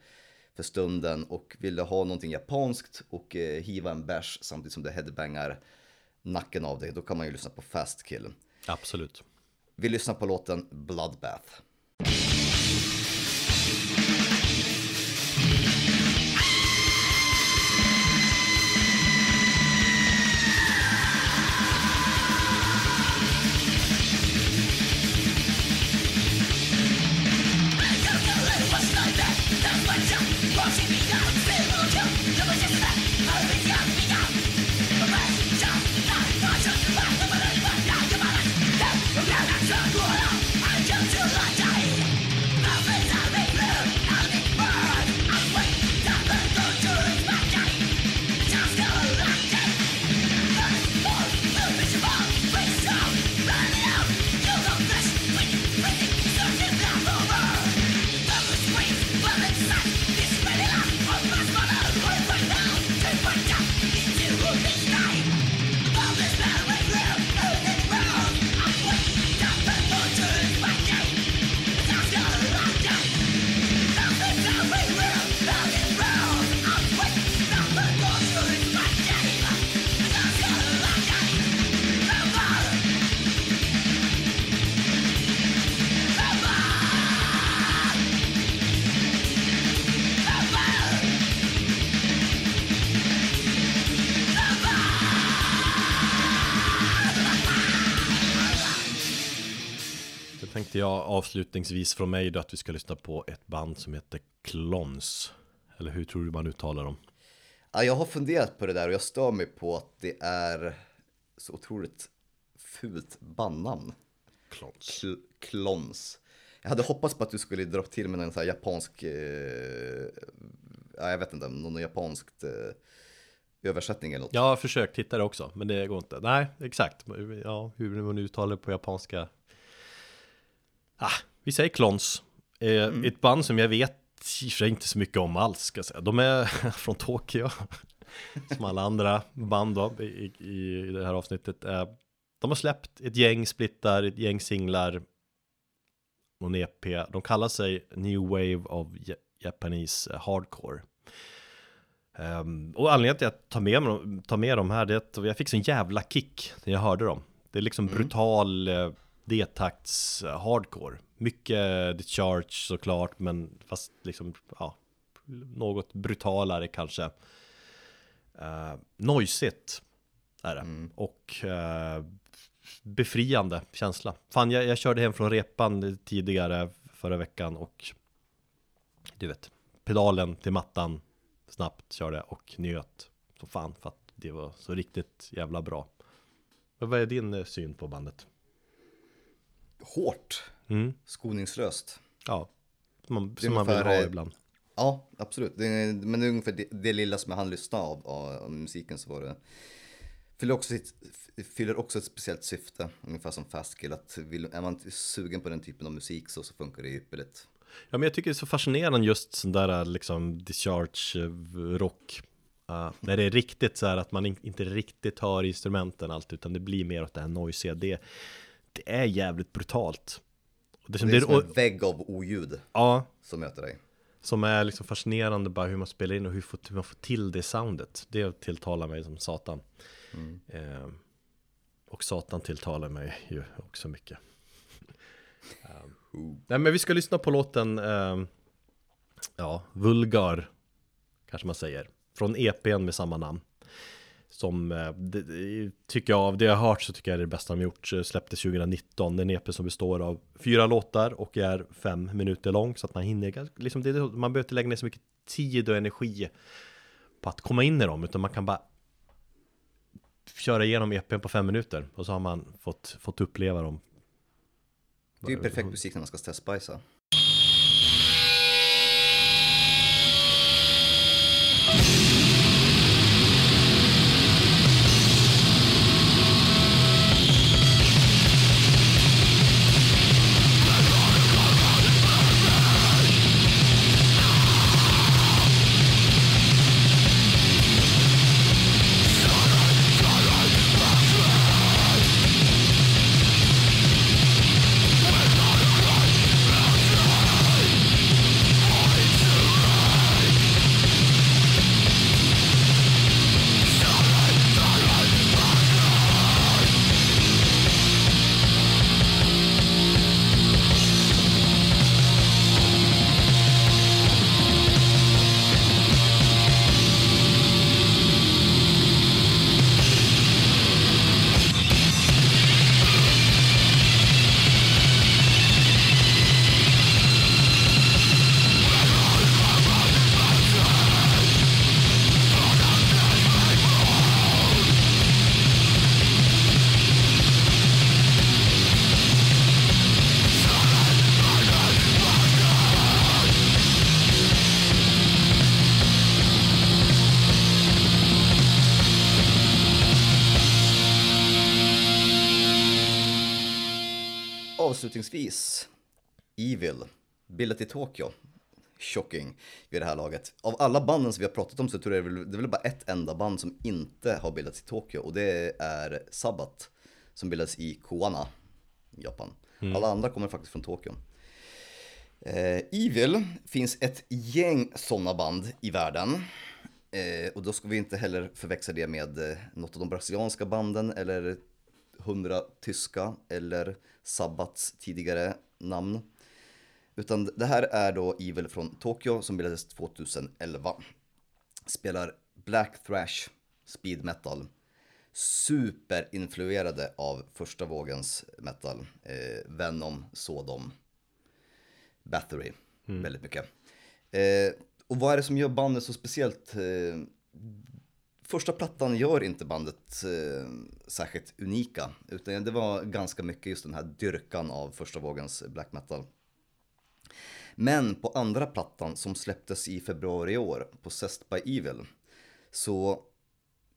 för stunden och vill du ha någonting japanskt och eh, hiva en bärs samtidigt som det headbangar nacken av dig, då kan man ju lyssna på Fast Kill. Absolut Vi lyssnar på låten Bloodbath. Tänkte jag avslutningsvis från mig då att vi ska lyssna på ett band som heter Klons. Eller hur tror du man uttalar dem? Ja, jag har funderat på det där och jag stör mig på att det är så otroligt fult bandnamn. Klons. Kl- klons. Jag hade hoppats på att du skulle dra till med en sån här japansk, eh, ja, jag vet inte, någon japanskt eh, översättning eller något. Jag har försökt hitta det också, men det går inte. Nej, exakt. Ja, hur man uttalar det på japanska. Ah, vi säger Klons. Eh, Ett band som jag vet i och för sig inte så mycket om alls ska jag säga. De är från Tokyo. som alla andra band då i, i, i det här avsnittet. Eh, de har släppt ett gäng splittar, ett gäng singlar. Och en EP. De kallar sig New Wave of Ja- Japanese Hardcore. Ehm, och anledningen till att jag tar med, dem- tar med dem här, det är att jag fick sån jävla kick när jag hörde dem. Det är liksom brutal uh, D-takts eh, hardcore. Mycket The Charge såklart, men fast liksom, ja, något brutalare kanske. Uh, noisigt är det. Och eh, befriande känsla. Fan, jag, jag körde hem från repan tidigare förra veckan och du vet, pedalen till mattan snabbt körde och njöt så fan för att det var så riktigt jävla bra. Men Vad är din syn på bandet? Hårt, Mm. skoningslöst. Ja, man, som man vill ha ibland. Ja, absolut. Det, men det är ungefär det, det lilla som jag hann lyssna av, av, musiken så var det fyller också, sitt, fyller också ett speciellt syfte, ungefär som Fastkill, att vill, är man sugen på den typen av musik så, så funkar det ypperligt. Ja, men jag tycker det är så fascinerande just sån där liksom discharge eh, rock. Uh, när det är riktigt så här att man in, inte riktigt hör instrumenten allt utan det blir mer åt det här noisiga. Det, det är jävligt brutalt. Och det, Det är som en vägg av oljud ja, som möter dig. som är liksom fascinerande bara hur man spelar in och hur, hur man får till det soundet. Det tilltalar mig som satan. Eh, och satan tilltalar mig ju också mycket. Um, nej men vi ska lyssna på låten, ehm, ja, Vulgar, kanske man säger. Från EPn med samma namn. Som, eh, det, tycker jag, av det jag har hört så tycker jag det är det bästa de gjort. Eh, släpptes 2019, en EP som består av fyra låtar och är fem minuter lång. Så att man hinner, liksom det, man behöver inte lägga ner så mycket tid och energi på att komma in i dem. Utan man kan bara köra igenom EPn på fem minuter. Och så har man fått, fått uppleva dem. Det är ju perfekt musik när man ska stressbajsa. Avslutningsvis, Evil, bildat i Tokyo. Shocking vid det här laget. Av alla banden som vi har pratat om så tror jag det är väl, det är väl bara ett enda band som inte har bildats i Tokyo och det är Sabbath som bildades i Koana, Japan. Alla andra kommer faktiskt från Tokyo. Eh, Evil finns ett gäng sådana band i världen. Eh, och då ska vi inte heller förväxla det med eh, något av de brasilianska banden eller hundra tyska eller Sabbats tidigare namn. Utan det här är då Evil från Tokyo som bildades 2011. Spelar black thrash, speed metal, superinfluerade av första vågens metal. Eh, Venom, Sodom, Battery, väldigt mycket. Eh, och vad är det som gör bandet så speciellt? Eh, första plattan gör inte bandet eh, särskilt unika, utan det var ganska mycket just den här dyrkan av första vågens black metal. Men på andra plattan som släpptes i februari i år, på Possessed by Evil, så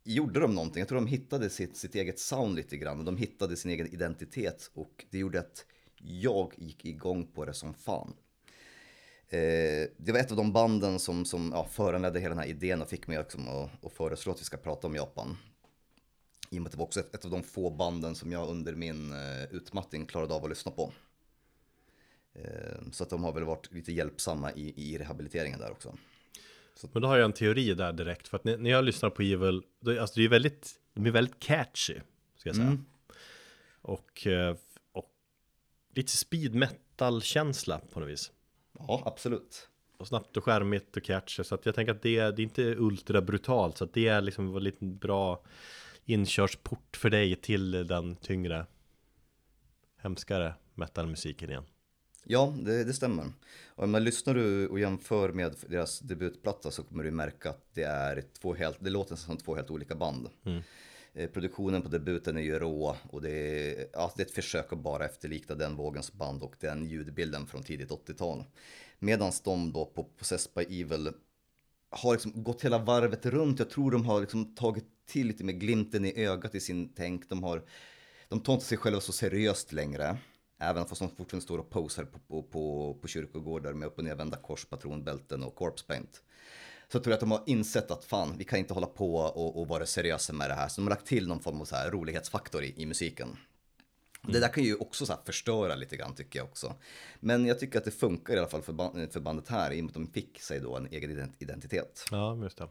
gjorde de någonting. Jag tror de hittade sitt, sitt eget sound lite grann de hittade sin egen identitet och det gjorde att jag gick igång på det som fan. Eh, det var ett av de banden som, som ja, föranledde hela den här idén och fick mig liksom att, att föreslå att vi ska prata om Japan. I och med att det var också ett, ett av de få banden som jag under min eh, utmattning klarade av att lyssna på. Eh, så att de har väl varit lite hjälpsamma i, i rehabiliteringen där också. Men då har jag en teori där direkt, för att när jag lyssnar på Evil, då, alltså det är väldigt, de är väldigt catchy, ska jag säga. Mm. Och, eh, och lite speed metal-känsla på något vis. Ja, absolut. Och snabbt och skärmigt och catchy, så att jag tänker att det, det är inte ultra brutalt, så att det är liksom en lite bra inkörsport för dig till den tyngre, hemskare metalmusiken igen. Ja, det, det stämmer. Och om man lyssnar du och jämför med deras debutplatta så kommer du märka att det är två helt, det låter som två helt olika band. Eh, Eh, produktionen på debuten är ju rå och det är, ja, det är ett försök att bara efterlikna den vågens band och den ljudbilden från tidigt 80-tal. Medan de då på Possessed by Evil har liksom gått hela varvet runt. Jag tror de har liksom tagit till lite med glimten i ögat i sin tänk. De, har, de tar inte sig själva så seriöst längre. Även fast de fortfarande står och posar på, på, på, på kyrkogårdar med upp och nervända kors, patronbälten och corpse paint. Så tror jag att de har insett att fan, vi kan inte hålla på och, och vara seriösa med det här. Så de har lagt till någon form av så här rolighetsfaktor i, i musiken. Det där kan ju också så förstöra lite grann tycker jag också. Men jag tycker att det funkar i alla fall för, band, för bandet här i och med att de fick sig då en egen ident- identitet. Ja, just det.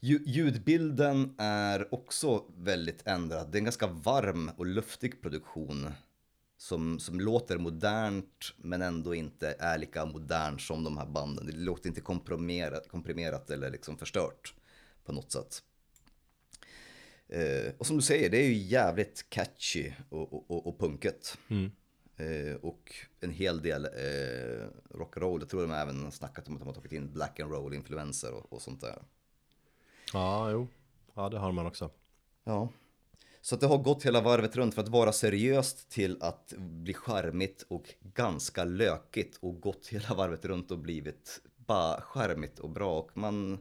Ju- Ljudbilden är också väldigt ändrad. Det är en ganska varm och luftig produktion. Som, som låter modernt men ändå inte är lika modern som de här banden. Det låter inte komprimerat, komprimerat eller liksom förstört på något sätt. Eh, och som du säger, det är ju jävligt catchy och, och, och, punket. Eh, och en hel del eh, rock'n'roll. Jag tror de har även snackat om att de har tagit in black and roll influenser och, och sånt där. Ja, jo. Ja, det har man också. Ja. Så det har gått hela varvet runt för att vara seriöst till att bli charmigt och ganska lökigt och gått hela varvet runt och blivit bara charmigt och bra och man,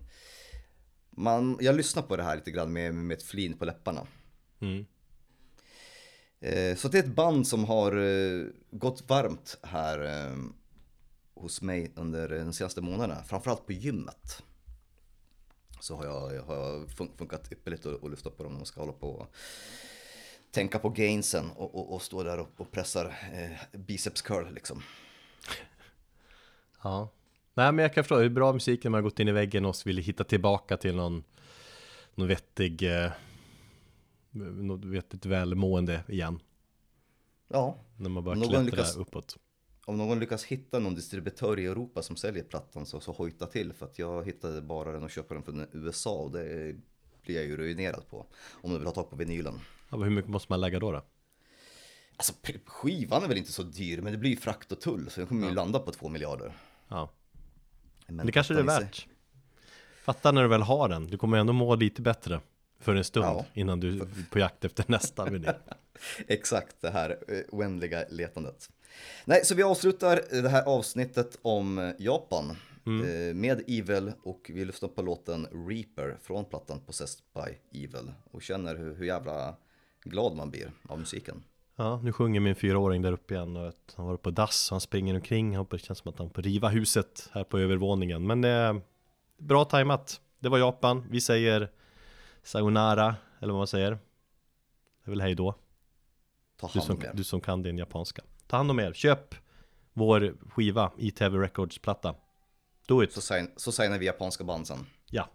man jag lyssnar på det här lite grann med, med ett flin på läpparna. Mm. Eh, Så det är ett band som har eh, gått varmt här eh, hos mig under de senaste månaderna, framförallt på gymmet. Så har jag, har jag fun- funkat ypperligt att, lyssna på dem när man ska hålla på och tänka på gainsen och, och, och stå där och, och pressar eh, biceps curl liksom. Ja. Nej men jag kan förstå, hur bra musik när man har gått in i väggen och vill hitta tillbaka till någon, någon vettig, eh, något vettigt välmående igen. Ja, När man börjar klättra lyckas- uppåt. Om någon lyckas hitta någon distributör i Europa som säljer plattan så, så hojta till för att jag hittade bara den och köper den från USA och det blir jag ju ruinerad på. Om du vill ha tag på vinylen. Ja, men hur mycket måste man lägga då? då? Alltså skivan är väl inte så dyr men det blir ju frakt och tull så den kommer ju landa på två miljarder. Ja. Men det kanske det är värt. Fatta när du väl har den, du kommer ändå må lite bättre för en stund Ja. innan du är på jakt efter nästa vinyl. Exakt det här eh, oändliga letandet. Nej, så vi avslutar det här avsnittet om eh, Japan eh, med Evil och vi lyssnar på låten Reaper från plattan Possessed by Evil och känner hur, hur jävla glad man blir av musiken. Ja, nu sjunger min fyraåring där uppe igen och att han var på dass, han springer omkring, hoppas det känns som att han får riva huset här på övervåningen. Men eh, bra tajmat, det var Japan, vi säger sayonara, eller vad man säger. Det är väl hej då, Ta du hand som, om er. du som kan din japanska. Ta hand om er, köp vår skiva, ITV Records platta. Do it, Så, sign, så signar vi japanska band sen. ja.